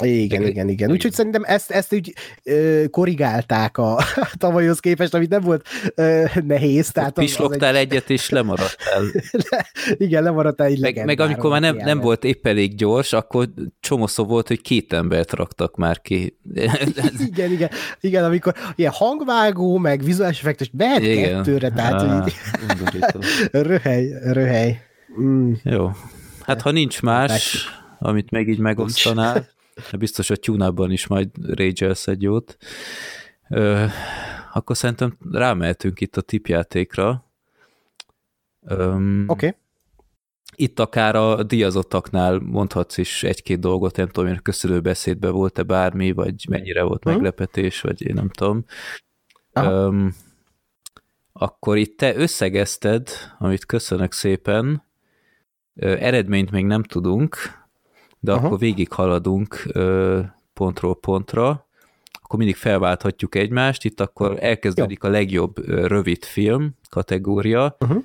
Speaker 2: Igen, igen, igen. Úgyhogy szerintem ezt, ezt úgy ö, korrigálták a tavalyhoz képest, amit nem volt ö, nehéz.
Speaker 1: Tehát Pisloktál egy... egyet, és lemaradtál.
Speaker 2: Le, igen, lemaradtál egy
Speaker 1: meg, meg amikor már nem, nem volt épp elég gyors, akkor csomószó volt, hogy két embert raktak már ki.
Speaker 2: igen, igen, igen, amikor ilyen hangvágó, meg vizuális effektus, behet kettőre, tehát Há, így... röhely, röhely.
Speaker 1: Mm. Jó. Hát ha nincs más, amit meg így megosztanál, biztos a tune is majd rage egy jót. Ö, akkor szerintem rámehetünk itt a tipjátékra.
Speaker 2: Oké. Okay.
Speaker 1: Itt akár a díjazottaknál mondhatsz is egy-két dolgot, nem tudom, hogy köszönő beszédben volt-e bármi, vagy mennyire volt uh-huh. meglepetés, vagy én nem tudom. Um, akkor itt te összegezted, amit köszönök szépen, eredményt még nem tudunk, de Aha. akkor végig haladunk pontról pontra, akkor mindig felválthatjuk egymást, itt akkor elkezdődik Jó. a legjobb rövid film kategória. Uh-huh.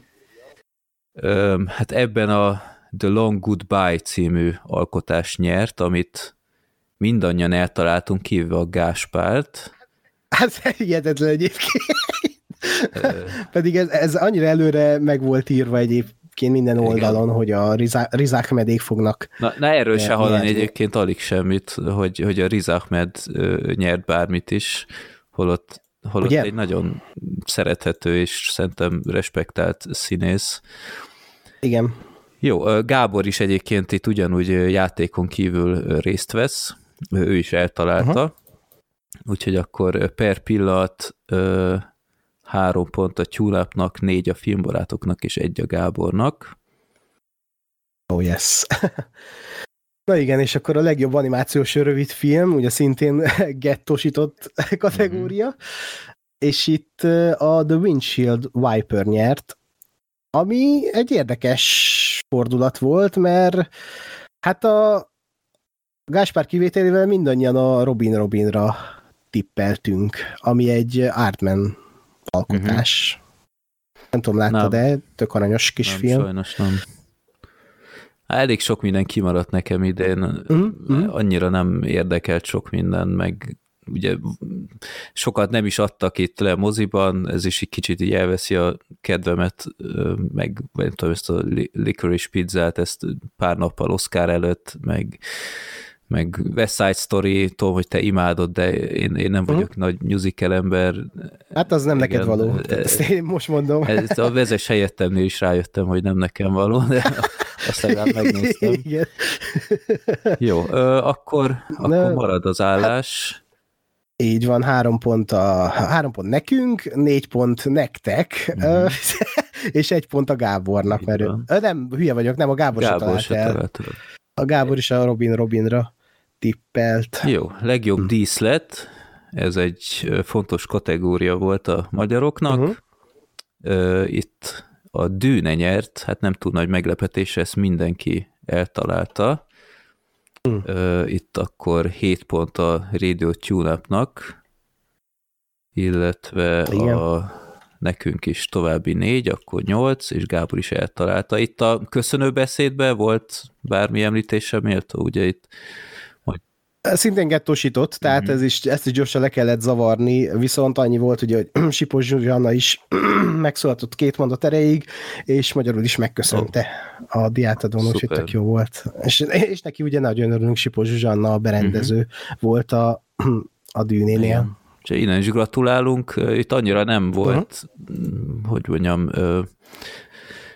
Speaker 1: Hát ebben a The Long Goodbye című alkotás nyert, amit mindannyian eltaláltunk, kívül a Gáspárt.
Speaker 2: Hát hihetetlen egyébként. Pedig ez, ez annyira előre meg volt írva egyébként egyébként minden oldalon, Igen. hogy a Rizák medék fognak.
Speaker 1: Na, na erről se hallani egyébként alig semmit, hogy, hogy a Rizák med nyert bármit is, holott, holott Ugye? egy nagyon szerethető és szerintem respektált színész.
Speaker 2: Igen.
Speaker 1: Jó, Gábor is egyébként itt ugyanúgy játékon kívül részt vesz, ő is eltalálta, uh-huh. úgyhogy akkor per pillanat három pont a Tyúlápnak, négy a filmbarátoknak és egy a Gábornak.
Speaker 2: Oh yes. Na igen, és akkor a legjobb animációs rövid film, ugye szintén gettosított kategória, mm-hmm. és itt a The Windshield Wiper nyert, ami egy érdekes fordulat volt, mert hát a Gáspár kivételével mindannyian a Robin Robinra tippeltünk, ami egy Artman alkotás. Uh-huh. Nem tudom, láttad de tök aranyos kis
Speaker 1: nem,
Speaker 2: film.
Speaker 1: sajnos nem. Elég sok minden kimaradt nekem idén, uh-huh. annyira nem érdekelt sok minden, meg ugye sokat nem is adtak itt le moziban, ez is egy kicsit így elveszi a kedvemet, meg nem tudom, ezt a licorice pizzát, ezt pár nappal Oscar előtt, meg meg West Side Story, tudom, hogy te imádod, de én, én nem vagyok uh-huh. nagy musical ember.
Speaker 2: Hát az nem Igen, neked való, ezt én most mondom.
Speaker 1: Ez, a vezes helyettemnél is rájöttem, hogy nem nekem való, de azt legalább megnéztem. Igen. Jó, akkor, akkor marad az állás.
Speaker 2: Így van, három pont, a, három pont nekünk, négy pont nektek, mm-hmm. és egy pont a Gábornak, Így mert ő, nem, hülye vagyok, nem, a Gábor, Gábor se talált el. A Gábor is a Robin Robinra tippelt.
Speaker 1: Jó, legjobb hm. díszlet, ez egy fontos kategória volt a magyaroknak. Uh-huh. Itt a Dűne nyert, hát nem túl nagy meglepetés, ezt mindenki eltalálta. Uh. Itt akkor 7 pont a Radio Tune-upnak, illetve Igen. a nekünk is további négy, akkor nyolc, és Gábor is eltalálta. Itt a köszönő beszédben volt bármi említése méltó, ugye itt
Speaker 2: Szintén gettósított, tehát mm-hmm. ez is, ezt is gyorsan le kellett zavarni, viszont annyi volt, ugye, hogy Sipos Zsuzsanna is megszólaltott két mondat erejéig, és magyarul is megköszönte oh. a diátadón, úgyhogy tök jó volt. És, és neki ugye nagyon örülünk, Sipos Zsuzsanna, a berendező mm-hmm. volt a, a dűnénél.
Speaker 1: És innen is gratulálunk, itt annyira nem volt, uh-huh. hogy mondjam,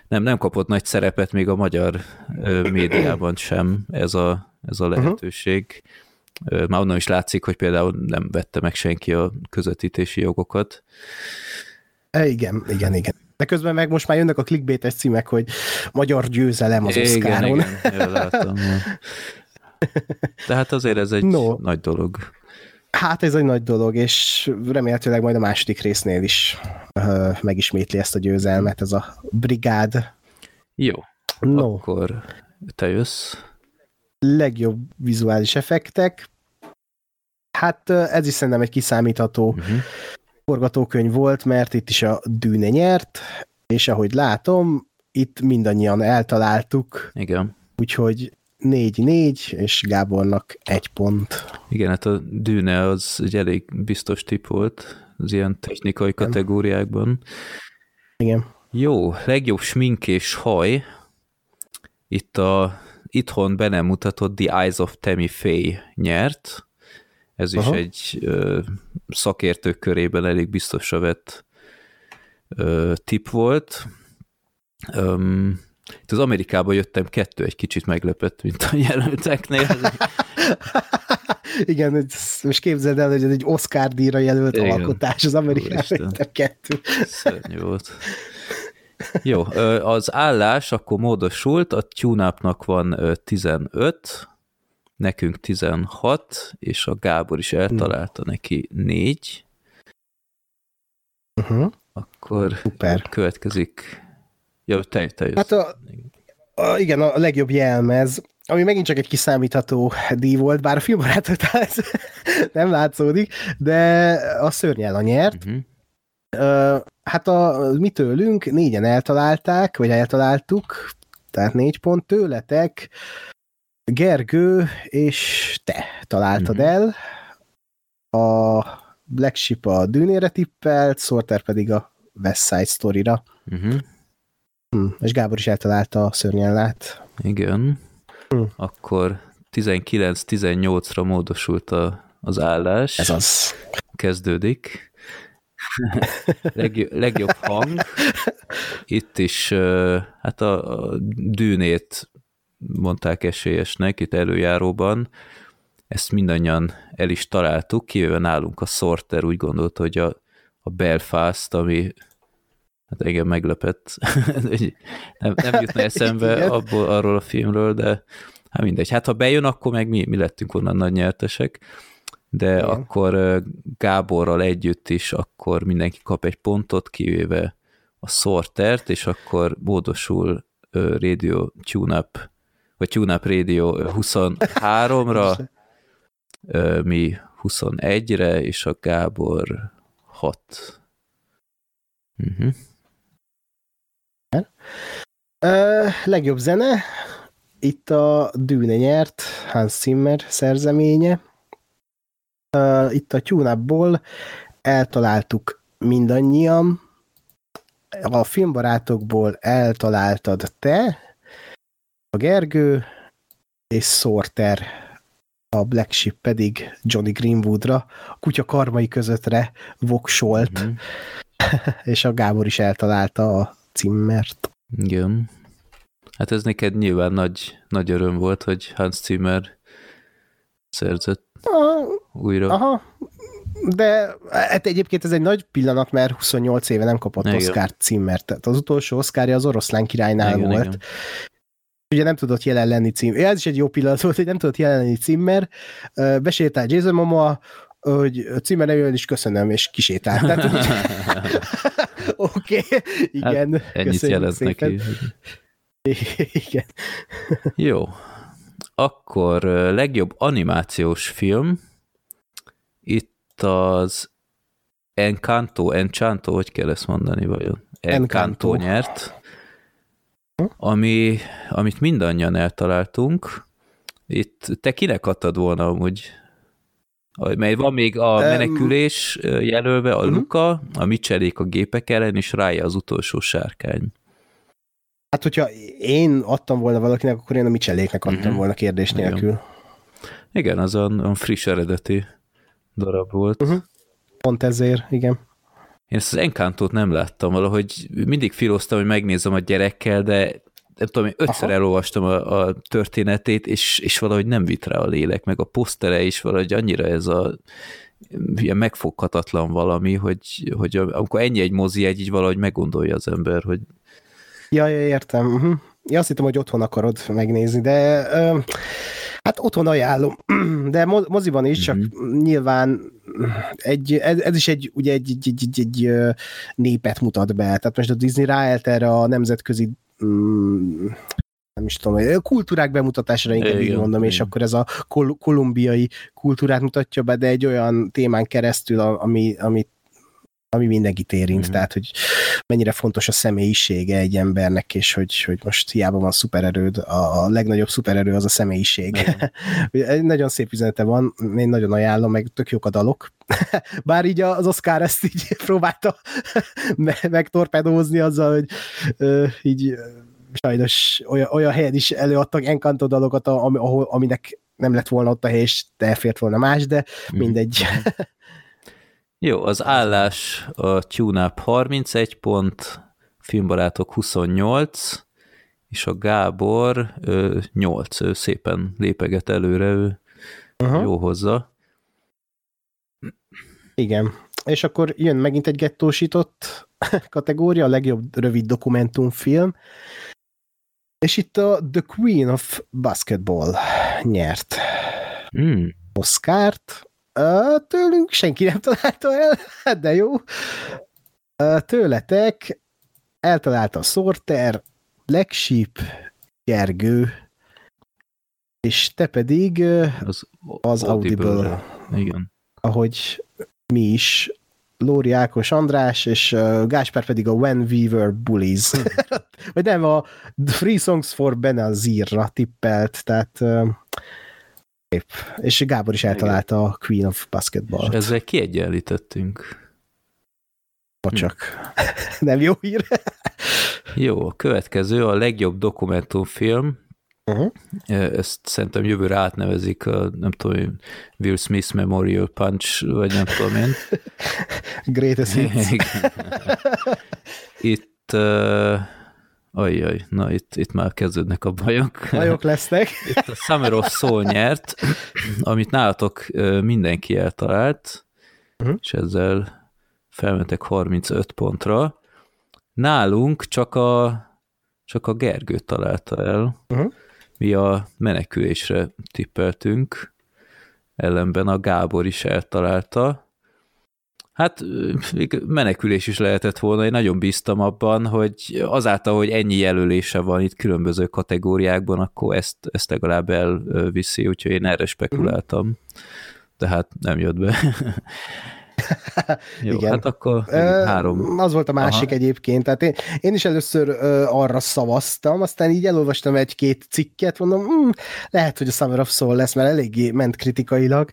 Speaker 1: nem, nem kapott nagy szerepet még a magyar médiában sem ez a, ez a mhm. lehetőség. Uh-huh már onnan is látszik, hogy például nem vette meg senki a közvetítési jogokat.
Speaker 2: E, igen, igen, igen. De közben meg most már jönnek a clickbaites címek, hogy magyar győzelem az igen, Oszkáron. Igen, igen.
Speaker 1: Tehát azért ez egy no. nagy dolog.
Speaker 2: Hát ez egy nagy dolog, és remélhetőleg majd a második résznél is uh, megismétli ezt a győzelmet, ez a brigád.
Speaker 1: Jó, no. akkor te jössz
Speaker 2: legjobb vizuális effektek. Hát ez is szerintem egy kiszámítható uh-huh. forgatókönyv volt, mert itt is a dűne nyert, és ahogy látom, itt mindannyian eltaláltuk.
Speaker 1: Igen.
Speaker 2: Úgyhogy 4-4, és Gábornak egy pont.
Speaker 1: Igen, hát a dűne az egy elég biztos tip volt az ilyen technikai Igen. kategóriákban.
Speaker 2: Igen.
Speaker 1: Jó, legjobb smink és haj. Itt a itthon be nem mutatott The Eyes of Tammy Faye nyert. Ez Aha. is egy ö, szakértők körében elég biztosra vett ö, tip volt. Öm, itt az Amerikába jöttem kettő, egy kicsit meglepett, mint a jelölteknél.
Speaker 2: Igen, most képzeld el, hogy ez egy Oscar díjra jelölt Igen. alkotás az Amerikában, kettő.
Speaker 1: Szörnyű volt. Jó, az állás akkor módosult, a tune van 15, nekünk 16, és a Gábor is eltalálta neki 4. Uh-huh. Akkor Super. következik. Jó, te, te jössz.
Speaker 2: Hát a, a, igen, a legjobb jelmez, ami megint csak egy kiszámítható díj volt, bár a filmbarátoknál ez nem látszódik, de a szörnyel a nyert. Uh-huh hát a mi tőlünk négyen eltalálták, vagy eltaláltuk, tehát négy pont tőletek, Gergő és te találtad mm-hmm. el. A Black Ship a dűnére tippelt, Sorter pedig a West Side Story-ra. Mm-hmm. Hm, és Gábor is eltalálta a szörnyellát.
Speaker 1: Igen. Hm. Akkor 19-18-ra módosult a, az állás.
Speaker 2: Ez az.
Speaker 1: Kezdődik. legjobb, legjobb hang. Itt is hát a, a dűnét mondták esélyesnek itt előjáróban. Ezt mindannyian el is találtuk, kivéve nálunk a Sorter úgy gondolta, hogy a, a Belfast, ami hát engem meglepett, nem, nem jutna eszembe abból, arról a filmről, de hát mindegy. Hát ha bejön, akkor meg mi, mi lettünk onnan nagy nyertesek de Igen. akkor Gáborral együtt is akkor mindenki kap egy pontot, kivéve a sortert, és akkor módosul Radio TuneUp, vagy TuneUp Radio 23-ra, mi 21-re, és a Gábor 6. Uh-huh.
Speaker 2: Uh, legjobb zene, itt a Dűne nyert, Hans Zimmer szerzeménye, uh, itt a tune eltaláltuk mindannyian, a filmbarátokból eltaláltad te, a Gergő, és Sorter, a Black Ship pedig Johnny Greenwoodra, a kutya karmai közöttre voksolt, mm-hmm. és a Gábor is eltalálta a cimmert.
Speaker 1: Igen. Hát ez neked nyilván nagy, nagy öröm volt, hogy Hans Zimmer szerzett újra.
Speaker 2: Aha, de hát egyébként ez egy nagy pillanat, mert 28 éve nem kapott igen. Oscar címmert. Tehát az utolsó Oscarja az oroszlán királynál igen, volt. Igen. Ugye nem tudott jelen lenni cím. Ez is egy jó pillanat volt, hogy nem tudott jelen lenni címmer. Besétált Jason Momoa, hogy címmel nevében is köszönöm, és kisétált. Oké, okay, igen. Hát
Speaker 1: ennyit jelez neki.
Speaker 2: igen.
Speaker 1: Jó. Akkor legjobb animációs film. Itt az Encanto, Enchanto, hogy kell ezt mondani vajon? Encanto, Encanto. nyert, ami, amit mindannyian eltaláltunk. Itt te kinek adtad volna amúgy? Mert van még a menekülés jelölve, a mhm. Luka, a Michelék a gépek ellen, és rája az utolsó sárkány.
Speaker 2: Hát, hogyha én adtam volna valakinek, akkor én a Micheléknek adtam uh-huh. volna kérdés nélkül. Igen,
Speaker 1: igen az a, friss eredeti darab volt. Uh-huh.
Speaker 2: Pont ezért, igen.
Speaker 1: Én ezt az Encantót nem láttam, valahogy mindig filoztam, hogy megnézem a gyerekkel, de nem tudom, én ötször Aha. elolvastam a, a történetét, és, és valahogy nem vitt rá a lélek, meg a posztere is valahogy annyira ez a ilyen megfoghatatlan valami, hogy, hogy amikor ennyi egy mozi egy, így valahogy meggondolja az ember, hogy
Speaker 2: Ja, ja értem. Uh-huh. Ja, azt hittem, hogy otthon akarod megnézni, de uh, hát otthon ajánlom, de moziban is, uh-huh. csak mhm. nyilván egy, ez, ez is egy, ugye egy, egy, egy, egy, egy népet mutat be. Tehát most a Disney ráállt erre a nemzetközi um, nem is tudom, kultúrák bemutatásra inkább így mondom, és akkor ez a kol- kolumbiai kultúrát mutatja be, de egy olyan témán keresztül, ami, amit ami mindenkit érint, mm-hmm. tehát hogy mennyire fontos a személyisége egy embernek, és hogy, hogy most hiába van szupererőd, a legnagyobb szupererő az a személyiség. egy nagyon szép üzenete van, én nagyon ajánlom, meg tök jók a dalok. Bár így az Oscar ezt így próbálta megtorpedózni azzal, hogy így sajnos olyan, olyan helyen is előadtak Encanto dalokat, ahol, aminek nem lett volna ott a hely, és elfért volna más, de mhm. mindegy.
Speaker 1: Jó, az állás a TuneUp 31 pont, filmbarátok 28, és a Gábor ő, 8, ő szépen lépeget előre, ő uh-huh. jó hozza.
Speaker 2: Igen. És akkor jön megint egy gettósított kategória, a legjobb rövid dokumentumfilm, és itt a The Queen of Basketball nyert mm. Oscárt, Tőlünk senki nem találta el, de jó. Tőletek eltalálta a Sorter, Black Sheep, Gergő, és te pedig az, az Audible. Audible.
Speaker 1: Igen.
Speaker 2: Ahogy mi is, Lóri Ákos András, és Gáspár pedig a When We Were Bullies. Vagy nem, a Free Songs for Benazirra tippelt, tehát Szép. És Gábor is eltalálta Igen. a Queen of Basketball. És
Speaker 1: ezzel kiegyenlítettünk.
Speaker 2: Csak. Nem jó hír.
Speaker 1: jó, a következő a legjobb dokumentumfilm. Uh-huh. Ezt szerintem jövőre átnevezik a, nem tudom, Will Smith Memorial Punch, vagy nem tudom én.
Speaker 2: Greatest hits.
Speaker 1: Itt uh, Ajjaj, na itt, itt már kezdődnek a bajok.
Speaker 2: Bajok lesznek.
Speaker 1: Itt a Summer of Soul nyert, amit nálatok mindenki eltalált, uh-huh. és ezzel felmentek 35 pontra. Nálunk csak a, csak a Gergő találta el. Uh-huh. Mi a menekülésre tippeltünk, ellenben a Gábor is eltalálta. Hát menekülés is lehetett volna, én nagyon bíztam abban, hogy azáltal, hogy ennyi jelölése van itt különböző kategóriákban, akkor ezt, ezt legalább elviszi, úgyhogy én erre spekuláltam, de hát nem jött be. Jó, Igen. hát akkor három.
Speaker 2: Az volt a másik Aha. egyébként, tehát én, én is először ö, arra szavaztam, aztán így elolvastam egy-két cikket, mondom, hm, lehet, hogy a Summer of Soul lesz, mert eléggé ment kritikailag,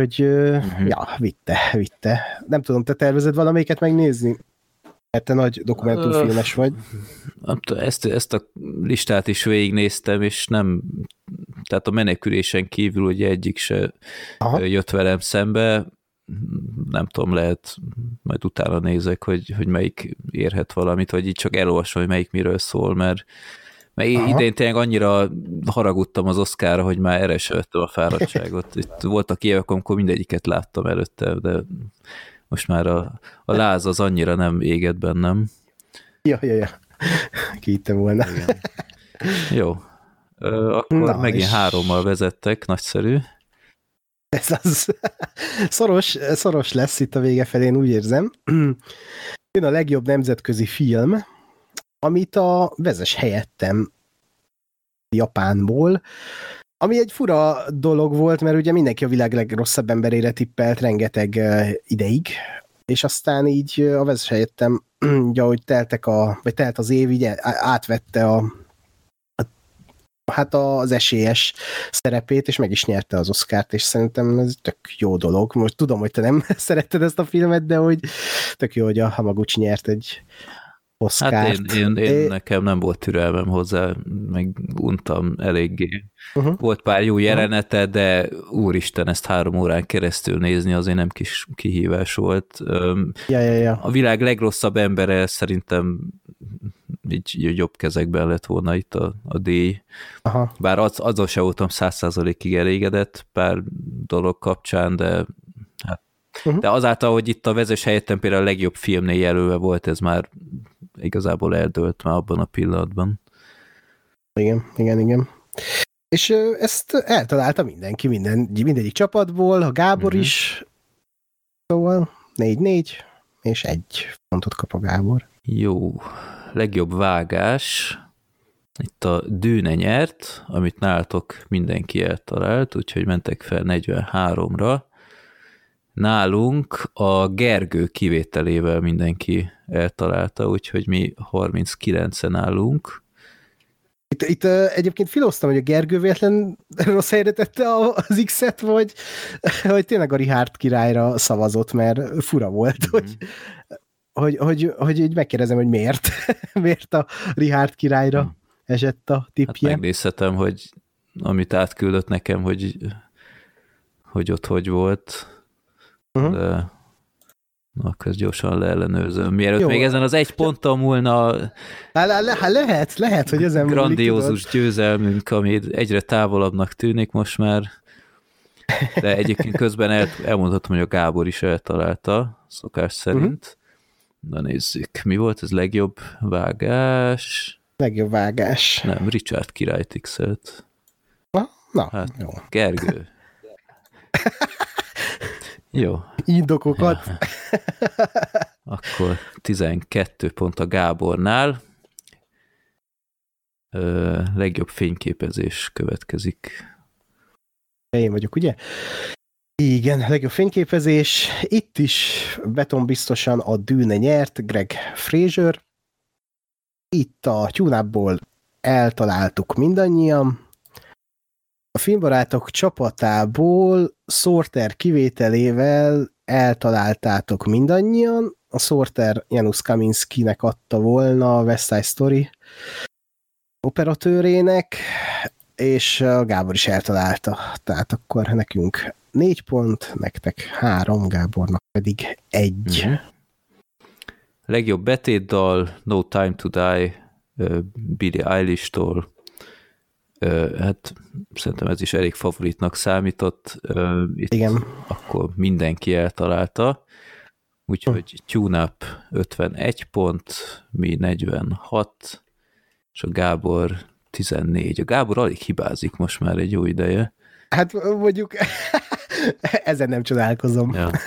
Speaker 2: hogy uh-huh. ja, vitte, vitte. Nem tudom, te tervezed valamelyiket megnézni? Mert te nagy dokumentumfilmes vagy.
Speaker 1: Ezt, ezt a listát is végignéztem, és nem, tehát a menekülésen kívül ugye egyik se Aha. jött velem szembe, nem tudom, lehet, majd utána nézek, hogy, hogy melyik érhet valamit, vagy így csak elolvasom, hogy melyik miről szól, mert mert Aha. idén tényleg annyira haragudtam az Oszkára, hogy már erre se vettem a fáradtságot. Itt voltak évek, amikor mindegyiket láttam előtte, de most már a, a láz az annyira nem éget bennem.
Speaker 2: Ja, ja, ja. Kiittem volna. Igen.
Speaker 1: Jó. Ö, akkor Na, megint és... hárommal vezettek, nagyszerű.
Speaker 2: Ez az szoros, szoros lesz itt a vége felén, úgy érzem. Jön a legjobb nemzetközi film, amit a vezes helyettem Japánból, ami egy fura dolog volt, mert ugye mindenki a világ legrosszabb emberére tippelt rengeteg ideig, és aztán így a vezes helyettem, ugye, ahogy teltek a, vagy telt az év, így átvette a, a hát az esélyes szerepét, és meg is nyerte az Oscárt, és szerintem ez tök jó dolog. Most tudom, hogy te nem szeretted ezt a filmet, de hogy tök jó, hogy a Hamaguchi nyert egy Oszkárt. Hát
Speaker 1: én, én, én é... nekem nem volt türelmem hozzá, meg untam eléggé. Uh-huh. Volt pár jó jelenete, de úristen, ezt három órán keresztül nézni azért nem kis kihívás volt.
Speaker 2: Ja, ja, ja.
Speaker 1: A világ legrosszabb embere szerintem így jobb kezekben lett volna itt a, a díj. Aha. Bár az, azzal se voltam száz százalékig elégedett pár dolog kapcsán, de hát Uh-huh. De azáltal, hogy itt a vezes helyettem például a legjobb filmnél jelölve volt, ez már igazából eldőlt már abban a pillanatban.
Speaker 2: Igen, igen, igen. És ezt eltalálta mindenki, minden, mindegyik csapatból, a Gábor uh-huh. is, szóval 4-4, és egy pontot kap a Gábor.
Speaker 1: Jó, legjobb vágás, itt a Dűne nyert, amit nálatok mindenki eltalált, úgyhogy mentek fel 43-ra. Nálunk a Gergő kivételével mindenki eltalálta, úgyhogy mi 39-en állunk.
Speaker 2: Itt, itt egyébként filoztam, hogy a Gergő véletlen rossz helyre tette az X-et, vagy, vagy tényleg a Richard királyra szavazott, mert fura volt, mm-hmm. hogy, hogy, hogy, hogy így megkérdezem, hogy miért, miért a Richard királyra mm. esett a tippje.
Speaker 1: Hát megnézhetem, hogy amit átküldött nekem, hogy, hogy ott hogy volt uh-huh. de Na, akkor gyorsan leellenőrzöm. Mielőtt Jó. még ezen az egy ponttal múlna
Speaker 2: hát, le, hát lehet, lehet, hogy ezen
Speaker 1: grandiózus múlik, győzelmünk, ami egyre távolabbnak tűnik most már, de egyébként közben el, elmondhatom, hogy a Gábor is eltalálta, szokás szerint. Uh-huh. Na nézzük, mi volt ez legjobb vágás?
Speaker 2: Legjobb vágás.
Speaker 1: Nem, Richard király tixelt.
Speaker 2: Na, na
Speaker 1: hát, jó. Gergő. Jó.
Speaker 2: Indokokat. Ja.
Speaker 1: Akkor 12 pont a Gábornál. Ö, legjobb fényképezés következik.
Speaker 2: Én vagyok, ugye? Igen, legjobb fényképezés. Itt is beton biztosan a dűne nyert, Greg Fraser. Itt a tyúnából eltaláltuk mindannyian. A filmbarátok csapatából Sorter kivételével eltaláltátok mindannyian. A Sorter Janusz Kaminskinek adta volna a West Side Story operatőrének, és Gábor is eltalálta. Tehát akkor nekünk négy pont, nektek három, Gábornak pedig egy. Mm-hmm.
Speaker 1: Legjobb betétdal No Time to Die Billie Eilish-tól hát szerintem ez is elég favoritnak számított. Itt
Speaker 2: Igen.
Speaker 1: Akkor mindenki eltalálta. Úgyhogy hm. TuneUp 51 pont, mi 46, és a Gábor 14. A Gábor alig hibázik most már egy jó ideje.
Speaker 2: Hát mondjuk ezen nem csodálkozom. Ja.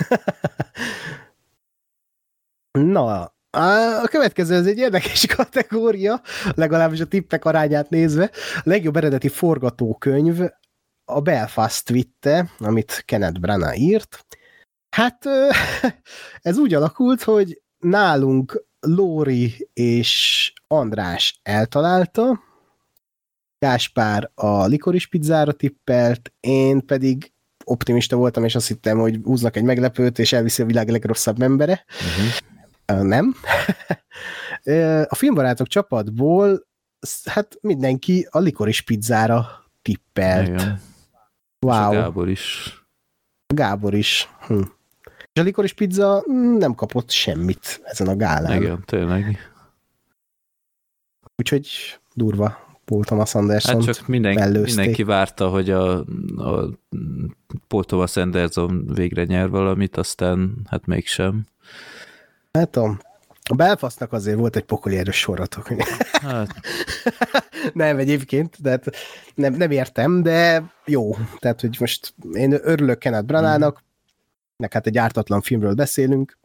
Speaker 2: Na, a következő ez egy érdekes kategória, legalábbis a tippek arányát nézve. A legjobb eredeti forgatókönyv a Belfast vitte, amit Kenneth Branagh írt. Hát ez úgy alakult, hogy nálunk Lóri és András eltalálta, Gáspár a likoris pizzára tippelt, én pedig optimista voltam, és azt hittem, hogy húznak egy meglepőt, és elviszi a világ legrosszabb embere. Uh-huh nem. a filmbarátok csapatból hát mindenki a likoris pizzára tippelt. Igen.
Speaker 1: Wow. És a Gábor is.
Speaker 2: Gábor is. Hm. És a likoris pizza nem kapott semmit ezen a gálán.
Speaker 1: Igen, tényleg.
Speaker 2: Úgyhogy durva. Paul Thomas Anderson.
Speaker 1: Hát csak minden, mindenki várta, hogy a, a Paul Thomas Anderson végre nyer valamit, aztán hát mégsem.
Speaker 2: Hát tudom. A Belfastnak azért volt egy pokoli erős soratok. Hát. nem egyébként, de nem, nem értem, de jó. Tehát, hogy most én örülök Kenneth Branának, mm. nek hát egy ártatlan filmről beszélünk,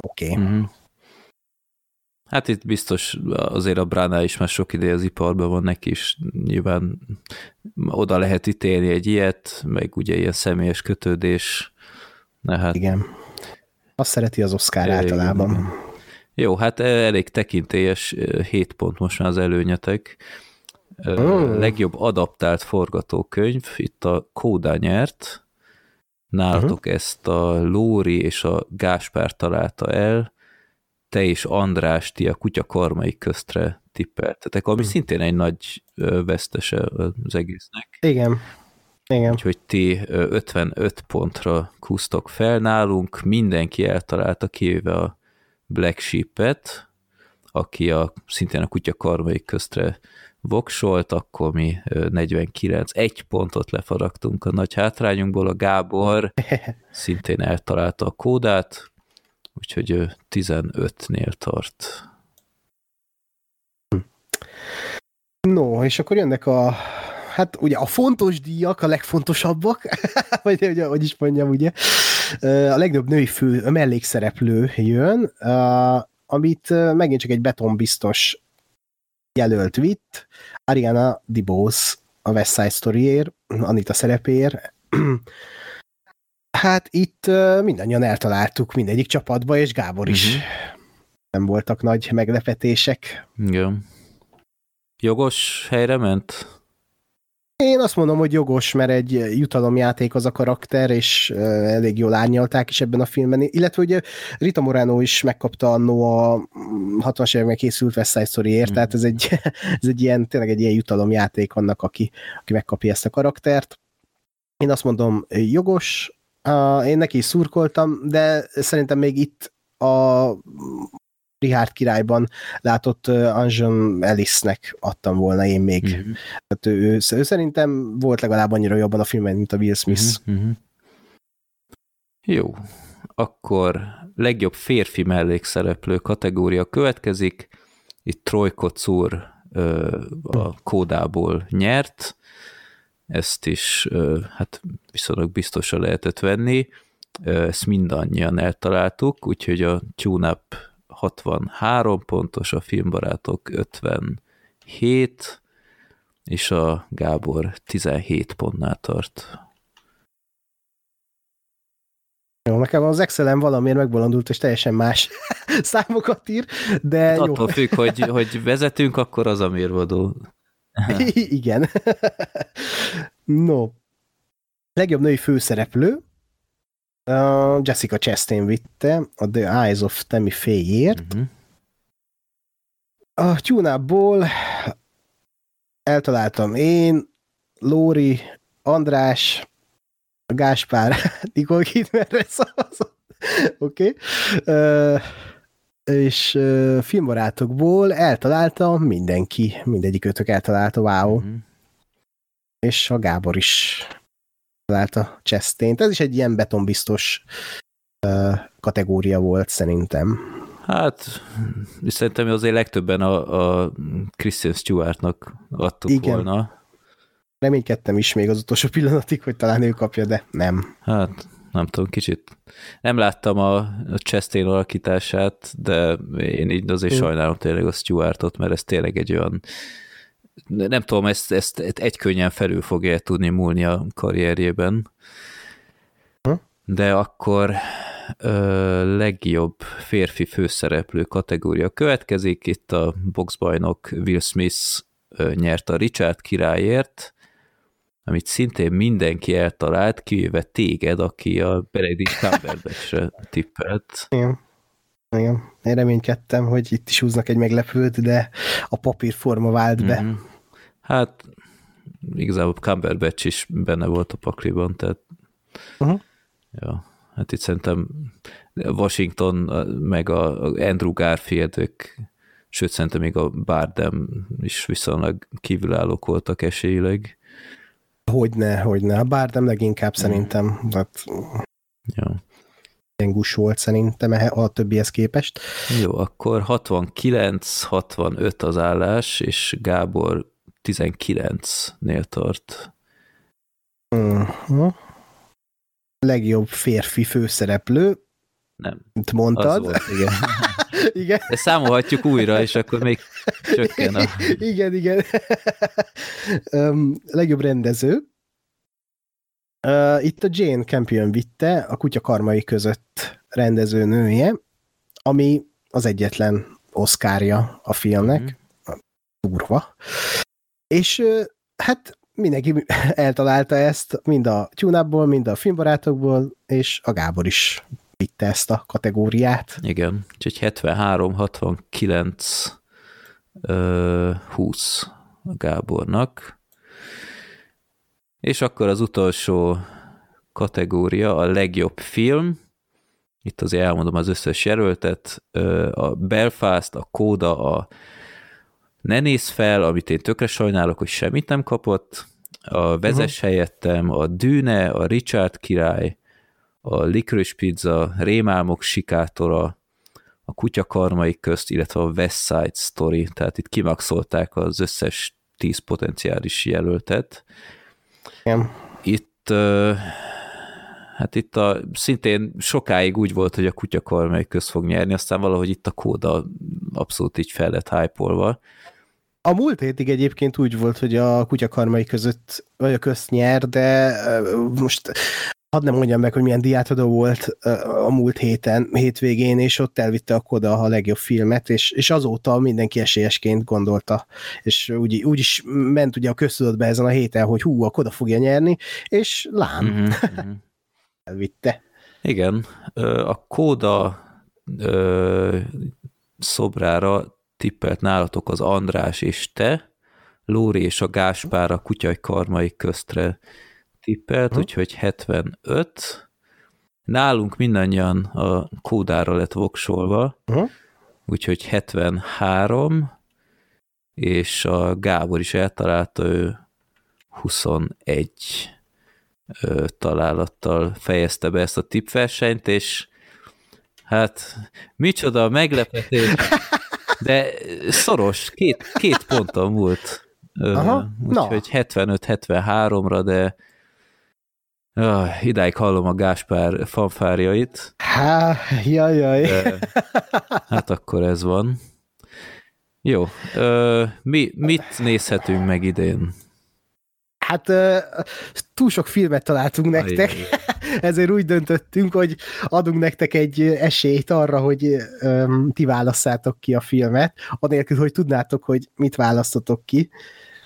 Speaker 2: oké. Okay. Mm.
Speaker 1: Hát itt biztos azért a Brana is már sok ideje az iparban van neki is, nyilván oda lehet ítélni egy ilyet, meg ugye ilyen személyes kötődés.
Speaker 2: Na hát. Igen. Azt szereti az Oscar általában. Igen.
Speaker 1: Jó, hát elég tekintélyes 7 pont most már az előnyetek. Mm. Legjobb adaptált forgatókönyv, itt a Kóda nyert, nálatok uh-huh. ezt a Lóri és a Gáspár találta el, te és András, ti a kutya karmai köztre tippeltetek, ami hmm. szintén egy nagy vesztese az egésznek.
Speaker 2: Igen. Igen.
Speaker 1: Úgyhogy ti 55 pontra kúztok fel nálunk, mindenki eltalálta kivéve a Black Sheep-et, aki a, szintén a kutya karmai köztre voksolt, akkor mi 49, egy pontot lefaragtunk a nagy hátrányunkból, a Gábor szintén eltalálta a kódát, úgyhogy 15-nél tart.
Speaker 2: No, és akkor jönnek a hát ugye a fontos díjak a legfontosabbak, vagy ugye, hogy is mondjam, ugye, a legnagyobb női fő, a mellékszereplő jön, amit megint csak egy betonbiztos jelölt vitt, Ariana DeBose a West Side Story-ér, Anita szerepér, Hát itt mindannyian eltaláltuk mindegyik csapatba, és Gábor is. Uh-huh. Nem voltak nagy meglepetések.
Speaker 1: Igen. Jogos helyre ment?
Speaker 2: Én azt mondom, hogy jogos, mert egy jutalomjáték az a karakter, és elég jól árnyalták is ebben a filmben. Illetve ugye Rita Moreno is megkapta annó a 60-as években készült West Side Story-ért, mm. tehát ez egy, ez egy ilyen, tényleg egy ilyen jutalomjáték annak, aki, aki megkapja ezt a karaktert. Én azt mondom, jogos, én neki is szurkoltam, de szerintem még itt a Richard királyban látott Anjon Ellisnek adtam volna én még. Uh-huh. Tehát ő, ő, ő szerintem volt legalább annyira jobban a filmben, mint a Will Smith. Uh-huh.
Speaker 1: Jó. Akkor legjobb férfi mellékszereplő kategória következik. Itt Troy Kocur a kódából nyert, ezt is hát viszonylag biztosan lehetett venni, ezt mindannyian eltaláltuk, úgyhogy a TuneUp 63 pontos, a filmbarátok 57, és a Gábor 17 pontnál tart.
Speaker 2: Jó, nekem az Excel-en valamiért megbolondult, és teljesen más számokat ír, de hát
Speaker 1: jó. Attól függ, hogy, hogy vezetünk, akkor az a mérvadó.
Speaker 2: Igen. no. Legjobb női főszereplő uh, Jessica Chastain vitte a The Eyes of Tammy Faye-ért. Uh-huh. A tune eltaláltam én, Lóri, András, Gáspár, Nicole Kidmerre szavazott. Oké. Okay. Uh, és uh, filmbarátokból eltalálta mindenki, mindegyik ötök eltalálta, wow. Mm-hmm. És a Gábor is találta Chastain-t. Ez is egy ilyen betonbiztos uh, kategória volt szerintem.
Speaker 1: Hát, szerintem azért legtöbben a, a Christian Stewartnak adtuk Igen. volna.
Speaker 2: Reménykedtem is még az utolsó pillanatig, hogy talán ő kapja, de nem.
Speaker 1: Hát, nem tudom, kicsit nem láttam a, a Chastain alakítását, de én így azért mm. sajnálom tényleg a Stewartot, mert ez tényleg egy olyan nem tudom, ezt, ezt egy könnyen felül fogja tudni múlni a karrierjében. Hm? De akkor ö, legjobb férfi főszereplő kategória következik. Itt a boxbajnok Will Smith ö, nyert a Richard királyért, amit szintén mindenki eltalált, kivéve téged, aki a Benedict Cumberbatchre tippelt.
Speaker 2: Igen. Igen. Én reménykedtem, hogy itt is húznak egy meglepőt, de a papírforma vált be. Mm-hmm.
Speaker 1: Hát igazából Cumberbatch is benne volt a pakliban, tehát uh-huh. ja, hát itt szerintem Washington meg a Andrew Garfield ők sőt szerintem még a Bardem is viszonylag kívülállók voltak esélyileg.
Speaker 2: Hogyne, hogyne. A Bardem leginkább mm. szerintem, hát
Speaker 1: ja.
Speaker 2: Gengus volt szerintem a többihez képest.
Speaker 1: Jó, akkor 69-65 az állás, és Gábor 19-nél tart.
Speaker 2: Uh-huh. Legjobb férfi főszereplő.
Speaker 1: Nem.
Speaker 2: Mint mondtad.
Speaker 1: volt, igen.
Speaker 2: igen.
Speaker 1: De számolhatjuk újra, és akkor még csökken a...
Speaker 2: Igen, igen. um, legjobb rendező. Uh, itt a Jane Campion vitte a kutya karmai között rendező nője, ami az egyetlen oszkárja a filmnek. Mm-hmm. Durva. És uh, hát mindenki eltalálta ezt, mind a tune mind a filmbarátokból, és a Gábor is vitte ezt a kategóriát.
Speaker 1: Igen, úgyhogy 73, 69, 20 a Gábornak. És akkor az utolsó kategória, a legjobb film. Itt azért elmondom az összes jelöltet. A Belfast, a Kóda, a Ne néz fel, amit én tökre sajnálok, hogy semmit nem kapott. A Vezes uh-huh. helyettem, a Dűne, a Richard király, a Licorice Pizza, Rémálmok sikátora, a Kutya karmai közt, illetve a West Side Story, tehát itt kimaxolták az összes tíz potenciális jelöltet.
Speaker 2: Igen.
Speaker 1: Itt hát itt a, szintén sokáig úgy volt, hogy a Kutya karmai köz fog nyerni, aztán valahogy itt a kóda abszolút így fel lett hype
Speaker 2: a múlt hétig egyébként úgy volt, hogy a kutyakarmai között, vagy a közt nyer, de most hadd nem mondjam meg, hogy milyen diátadó volt a múlt héten, hétvégén, és ott elvitte a Koda a legjobb filmet, és, és azóta mindenki esélyesként gondolta, és úgy, úgy is ment ugye a köztudatba ezen a héten, hogy hú, a Koda fogja nyerni, és lám, mm-hmm. elvitte.
Speaker 1: Igen, a Koda szobrára tippelt nálatok az András és te, Lóri és a Gáspár a kutyai karmai köztre tippelt, uh-huh. úgyhogy 75. Nálunk mindannyian a kódára lett voksolva, uh-huh. úgyhogy 73, és a Gábor is eltalálta, ő 21 találattal fejezte be ezt a tippversenyt, és hát micsoda meglepetés, de szoros, két, két ponton múlt. Úgyhogy 75-73-ra, de Ah, idáig hallom a Gáspár fanfárjait.
Speaker 2: Há, jaj, jaj.
Speaker 1: De, hát akkor ez van. Jó, ö, mi, mit nézhetünk meg idén?
Speaker 2: Hát uh, túl sok filmet találtunk nektek, Ajaj. ezért úgy döntöttünk, hogy adunk nektek egy esélyt arra, hogy um, ti válasszátok ki a filmet, anélkül, hogy tudnátok, hogy mit választotok ki.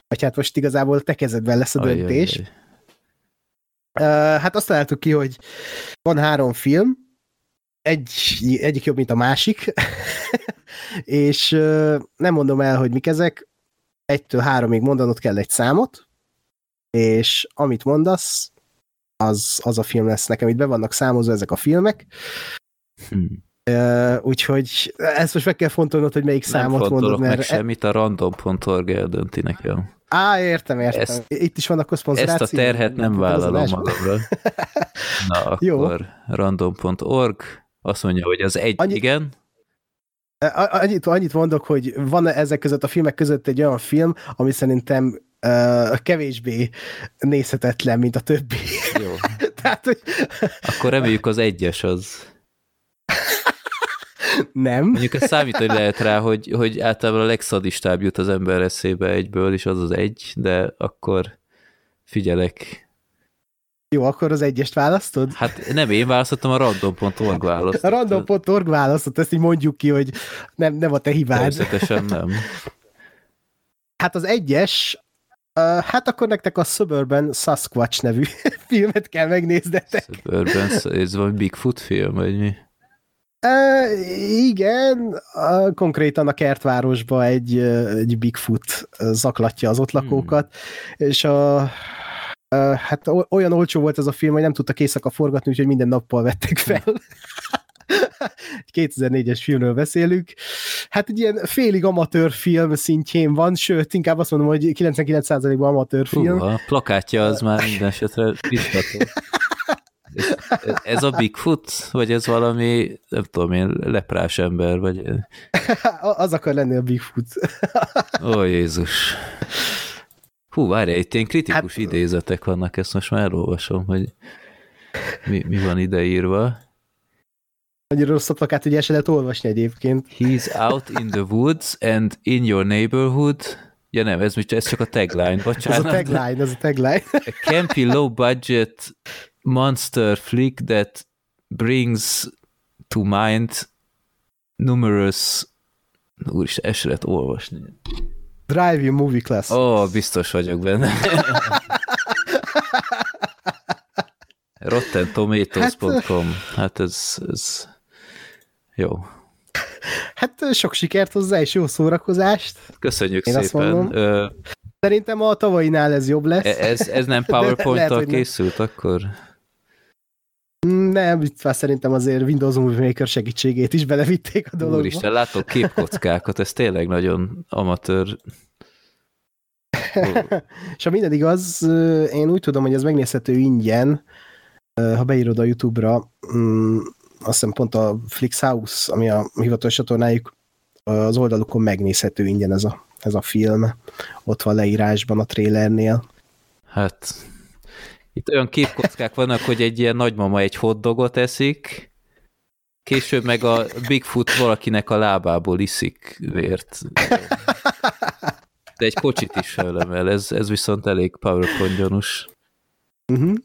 Speaker 2: Vagy hát most igazából te kezedben lesz a döntés. Ajaj. Uh, hát azt találtuk ki, hogy van három film, egy, egyik jobb, mint a másik, és nem mondom el, hogy mik ezek, egytől háromig mondanod kell egy számot, és amit mondasz, az, az a film lesz nekem. Itt be vannak számozva ezek a filmek, hmm. Uh, úgyhogy ezt most meg kell fontolnod, hogy melyik nem számot mondod.
Speaker 1: Nem meg semmit, a random.org eldönti nekem.
Speaker 2: Á, értem, értem. Ezt, Itt is vannak szponzorációk.
Speaker 1: Ezt a terhet nem vállalom magamra. Na, Jó. akkor random.org azt mondja, hogy az egy, Annyi... igen.
Speaker 2: Annyit, annyit mondok, hogy van ezek között a filmek között egy olyan film, ami szerintem uh, kevésbé nézhetetlen, mint a többi.
Speaker 1: Jó. Tehát, hogy... Akkor reméljük az egyes az.
Speaker 2: Nem.
Speaker 1: Mondjuk ez számítani lehet rá, hogy, hogy általában a legszadistább jut az ember eszébe egyből, és az az egy, de akkor figyelek.
Speaker 2: Jó, akkor az egyest választod?
Speaker 1: Hát nem én választottam, a random.org választott.
Speaker 2: A random.org választott, ezt így mondjuk ki, hogy nem, nem a te hibád.
Speaker 1: Természetesen nem.
Speaker 2: Hát az egyes, uh, hát akkor nektek a Suburban Sasquatch nevű filmet kell megnéznetek.
Speaker 1: Suburban, ez van Bigfoot film, vagy mi?
Speaker 2: E, igen, a, konkrétan a kertvárosba egy, egy Bigfoot zaklatja az ott lakókat, hmm. és a, hát olyan olcsó volt ez a film, hogy nem tudtak éjszaka forgatni, úgyhogy minden nappal vettek fel. egy 2004-es filmről beszélünk. Hát egy ilyen félig amatőr film szintjén van, sőt, inkább azt mondom, hogy 99%-ban amatőr film.
Speaker 1: Hú, a plakátja az már minden esetre biztató. Ez, a Bigfoot? Vagy ez valami, nem tudom én, leprás ember? Vagy...
Speaker 2: az akar lenni a Bigfoot.
Speaker 1: Ó, Jézus. Hú, várj, itt ilyen kritikus hát, idézetek vannak, ezt most már elolvasom, hogy mi, mi van ideírva.
Speaker 2: Annyira rossz plakát, hogy el se lehet olvasni egyébként.
Speaker 1: He's out in the woods and in your neighborhood. Ja nem, ez, ez csak a tagline, bocsánat.
Speaker 2: Ez a tagline, ez a tagline.
Speaker 1: A campy low budget monster flick that brings to mind numerous úristen, ezt lehet olvasni.
Speaker 2: Drive you movie class.
Speaker 1: Ó, oh, biztos vagyok benne. RottenTomatoes.com hát, hát ez, ez jó.
Speaker 2: Hát sok sikert hozzá, és jó szórakozást.
Speaker 1: Köszönjük Én szépen. Ö...
Speaker 2: Szerintem a tavainál ez jobb lesz.
Speaker 1: E- ez, ez nem PowerPoint-tal készült nem. akkor?
Speaker 2: Nem, itt már szerintem azért Windows Movie Maker segítségét is belevitték a dologba.
Speaker 1: Úristen, látok képkockákat, ez tényleg nagyon amatőr.
Speaker 2: És ha minden igaz, én úgy tudom, hogy ez megnézhető ingyen, ha beírod a YouTube-ra, mm, azt hiszem pont a Flixhouse, ami a hivatalos csatornájuk, az oldalukon megnézhető ingyen ez a, ez a film. Ott van leírásban a trailernél.
Speaker 1: Hát itt olyan képkockák vannak, hogy egy ilyen nagymama egy hotdogot eszik, később meg a Bigfoot valakinek a lábából iszik vért. De egy kocsit is fejlemel, ez, ez viszont elég PowerPoint gyanús. Uh-huh.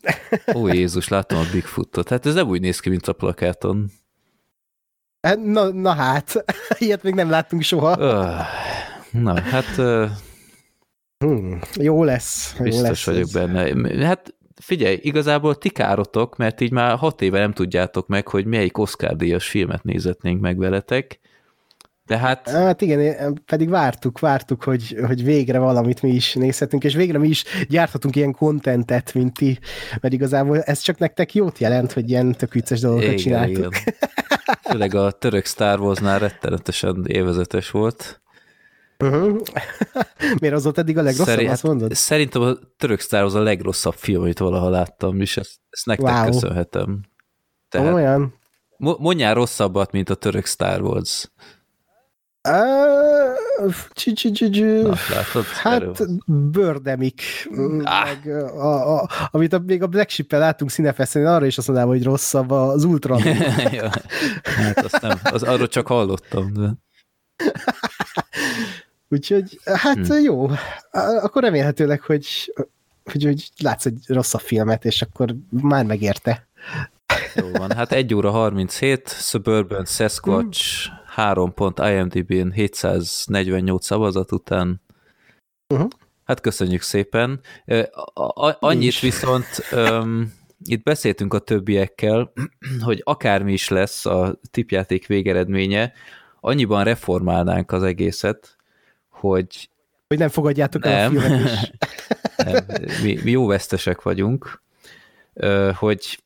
Speaker 1: Ó Jézus, látom a Bigfootot. Hát ez nem úgy néz ki, mint a plakáton.
Speaker 2: Hát, na, na hát, ilyet még nem láttunk soha.
Speaker 1: Na, hát...
Speaker 2: Hmm, jó lesz.
Speaker 1: Biztos
Speaker 2: jó lesz
Speaker 1: vagyok ez. benne. Hát figyelj, igazából ti károtok, mert így már hat éve nem tudjátok meg, hogy melyik Oscar-díjas filmet nézetnénk meg veletek. De hát...
Speaker 2: Hát igen, pedig vártuk, vártuk, hogy, hogy végre valamit mi is nézhetünk, és végre mi is gyárthatunk ilyen kontentet, mint ti, mert igazából ez csak nektek jót jelent, hogy ilyen tök vicces dolgokat igen, csináltuk. Igen.
Speaker 1: Főleg a török Star Wars-nál rettenetesen évezetes volt.
Speaker 2: Uh-huh. Miért az volt eddig a legrosszabb, Szerint, azt mondod?
Speaker 1: Szerintem a török Star Wars a legrosszabb film, amit valaha láttam, és ezt, ezt nektek wow. köszönhetem.
Speaker 2: Tehát, Olyan?
Speaker 1: Mondjál rosszabbat, mint a török Star Wars.
Speaker 2: Na, hát Bördemik, ah. meg a, a, amit a, még a Black Ship-el láttunk színefeszteni, arra is azt mondanám, hogy rosszabb az Ultron.
Speaker 1: ja, hát azt nem, az, arról csak hallottam. De...
Speaker 2: Úgyhogy, hát hmm. jó. Akkor remélhetőleg, hogy, hogy, hogy látsz egy rosszabb filmet, és akkor már megérte.
Speaker 1: Jó van, hát 1 óra 37, Suburban Sasquatch, hmm 3 pont IMDb-n 748 szavazat után. Uh-huh. Hát köszönjük szépen. Annyit viszont um, itt beszéltünk a többiekkel, hogy akármi is lesz a tipjáték végeredménye, annyiban reformálnánk az egészet, hogy
Speaker 2: hogy nem fogadjátok nem. el a is.
Speaker 1: nem. Mi, mi jó vesztesek vagyunk, hogy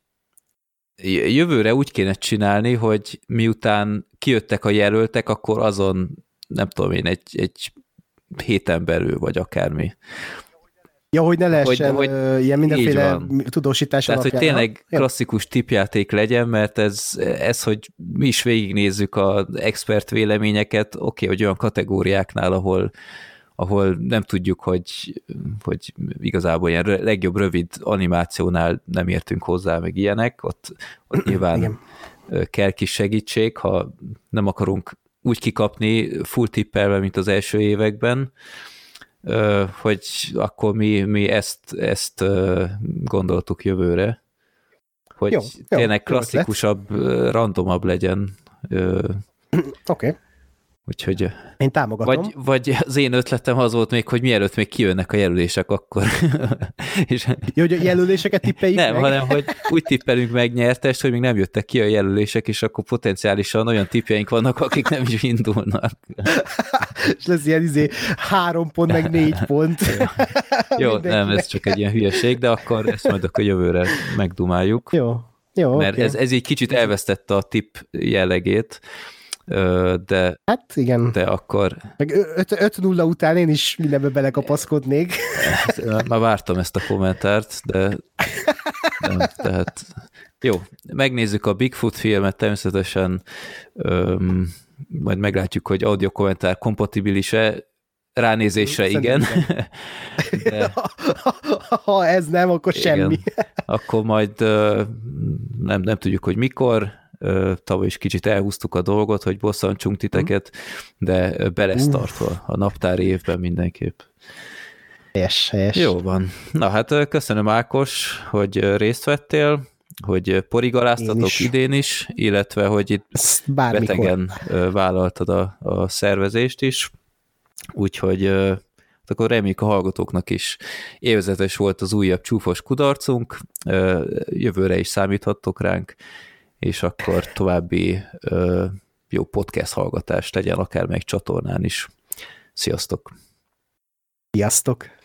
Speaker 1: jövőre úgy kéne csinálni, hogy miután kijöttek a jelöltek, akkor azon, nem tudom én, egy, egy héten belül, vagy akármi.
Speaker 2: Ja, hogy ne lehessen hogy, hogy ilyen mindenféle tudósítás
Speaker 1: Tehát, alapján. hogy tényleg ha? klasszikus tipjáték legyen, mert ez, ez, hogy mi is végignézzük az expert véleményeket, oké, okay, hogy olyan kategóriáknál, ahol ahol nem tudjuk, hogy, hogy igazából ilyen legjobb rövid animációnál nem értünk hozzá, meg ilyenek, ott, ott nyilván Igen. kell kis segítség, ha nem akarunk úgy kikapni full tippelve, mint az első években, hogy akkor mi, mi ezt, ezt gondoltuk jövőre, hogy jó, tényleg jó, klasszikusabb, randomabb legyen.
Speaker 2: Oké. Okay.
Speaker 1: Úgyhogy...
Speaker 2: Én támogatom.
Speaker 1: Vagy, vagy az én ötletem az volt még, hogy mielőtt még kijönnek a jelölések, akkor...
Speaker 2: és... Jó, hogy a jelöléseket tippeljük
Speaker 1: Nem,
Speaker 2: meg?
Speaker 1: hanem, hogy úgy tippelünk meg nyertest, hogy még nem jöttek ki a jelölések, és akkor potenciálisan olyan tippjeink vannak, akik nem is indulnak.
Speaker 2: és lesz ilyen izé három pont, meg négy pont.
Speaker 1: Jó, nem, ez csak egy ilyen hülyeség, de akkor ezt majd akkor jövőre megdumáljuk.
Speaker 2: Jó. Jó,
Speaker 1: mert
Speaker 2: okay.
Speaker 1: ez, ez egy kicsit elvesztette a tip jellegét, de,
Speaker 2: hát igen.
Speaker 1: de akkor...
Speaker 2: Meg 5-0 után én is mindenbe belekapaszkodnék.
Speaker 1: Már vártam ezt a kommentárt, de nem, tehát jó, megnézzük a Bigfoot filmet, természetesen öm, majd meglátjuk, hogy audio kommentár kompatibilis-e, ránézésre igen.
Speaker 2: De... ha ez nem, akkor igen. semmi.
Speaker 1: akkor majd nem, nem tudjuk, hogy mikor, tavaly is kicsit elhúztuk a dolgot, hogy bosszantsunk titeket, de be lesz tartva a naptári évben mindenképp.
Speaker 2: Helyes, helyes.
Speaker 1: Jó van. Na hát köszönöm Ákos, hogy részt vettél, hogy porigaláztatok is. idén is, illetve hogy itt Bármikor. betegen vállaltad a, a szervezést is, úgyhogy akkor reméljük a hallgatóknak is élvezetes volt az újabb csúfos kudarcunk, jövőre is számíthattok ránk, és akkor további jó podcast hallgatást legyen akár meg csatornán is. Sziasztok!
Speaker 2: Sziasztok!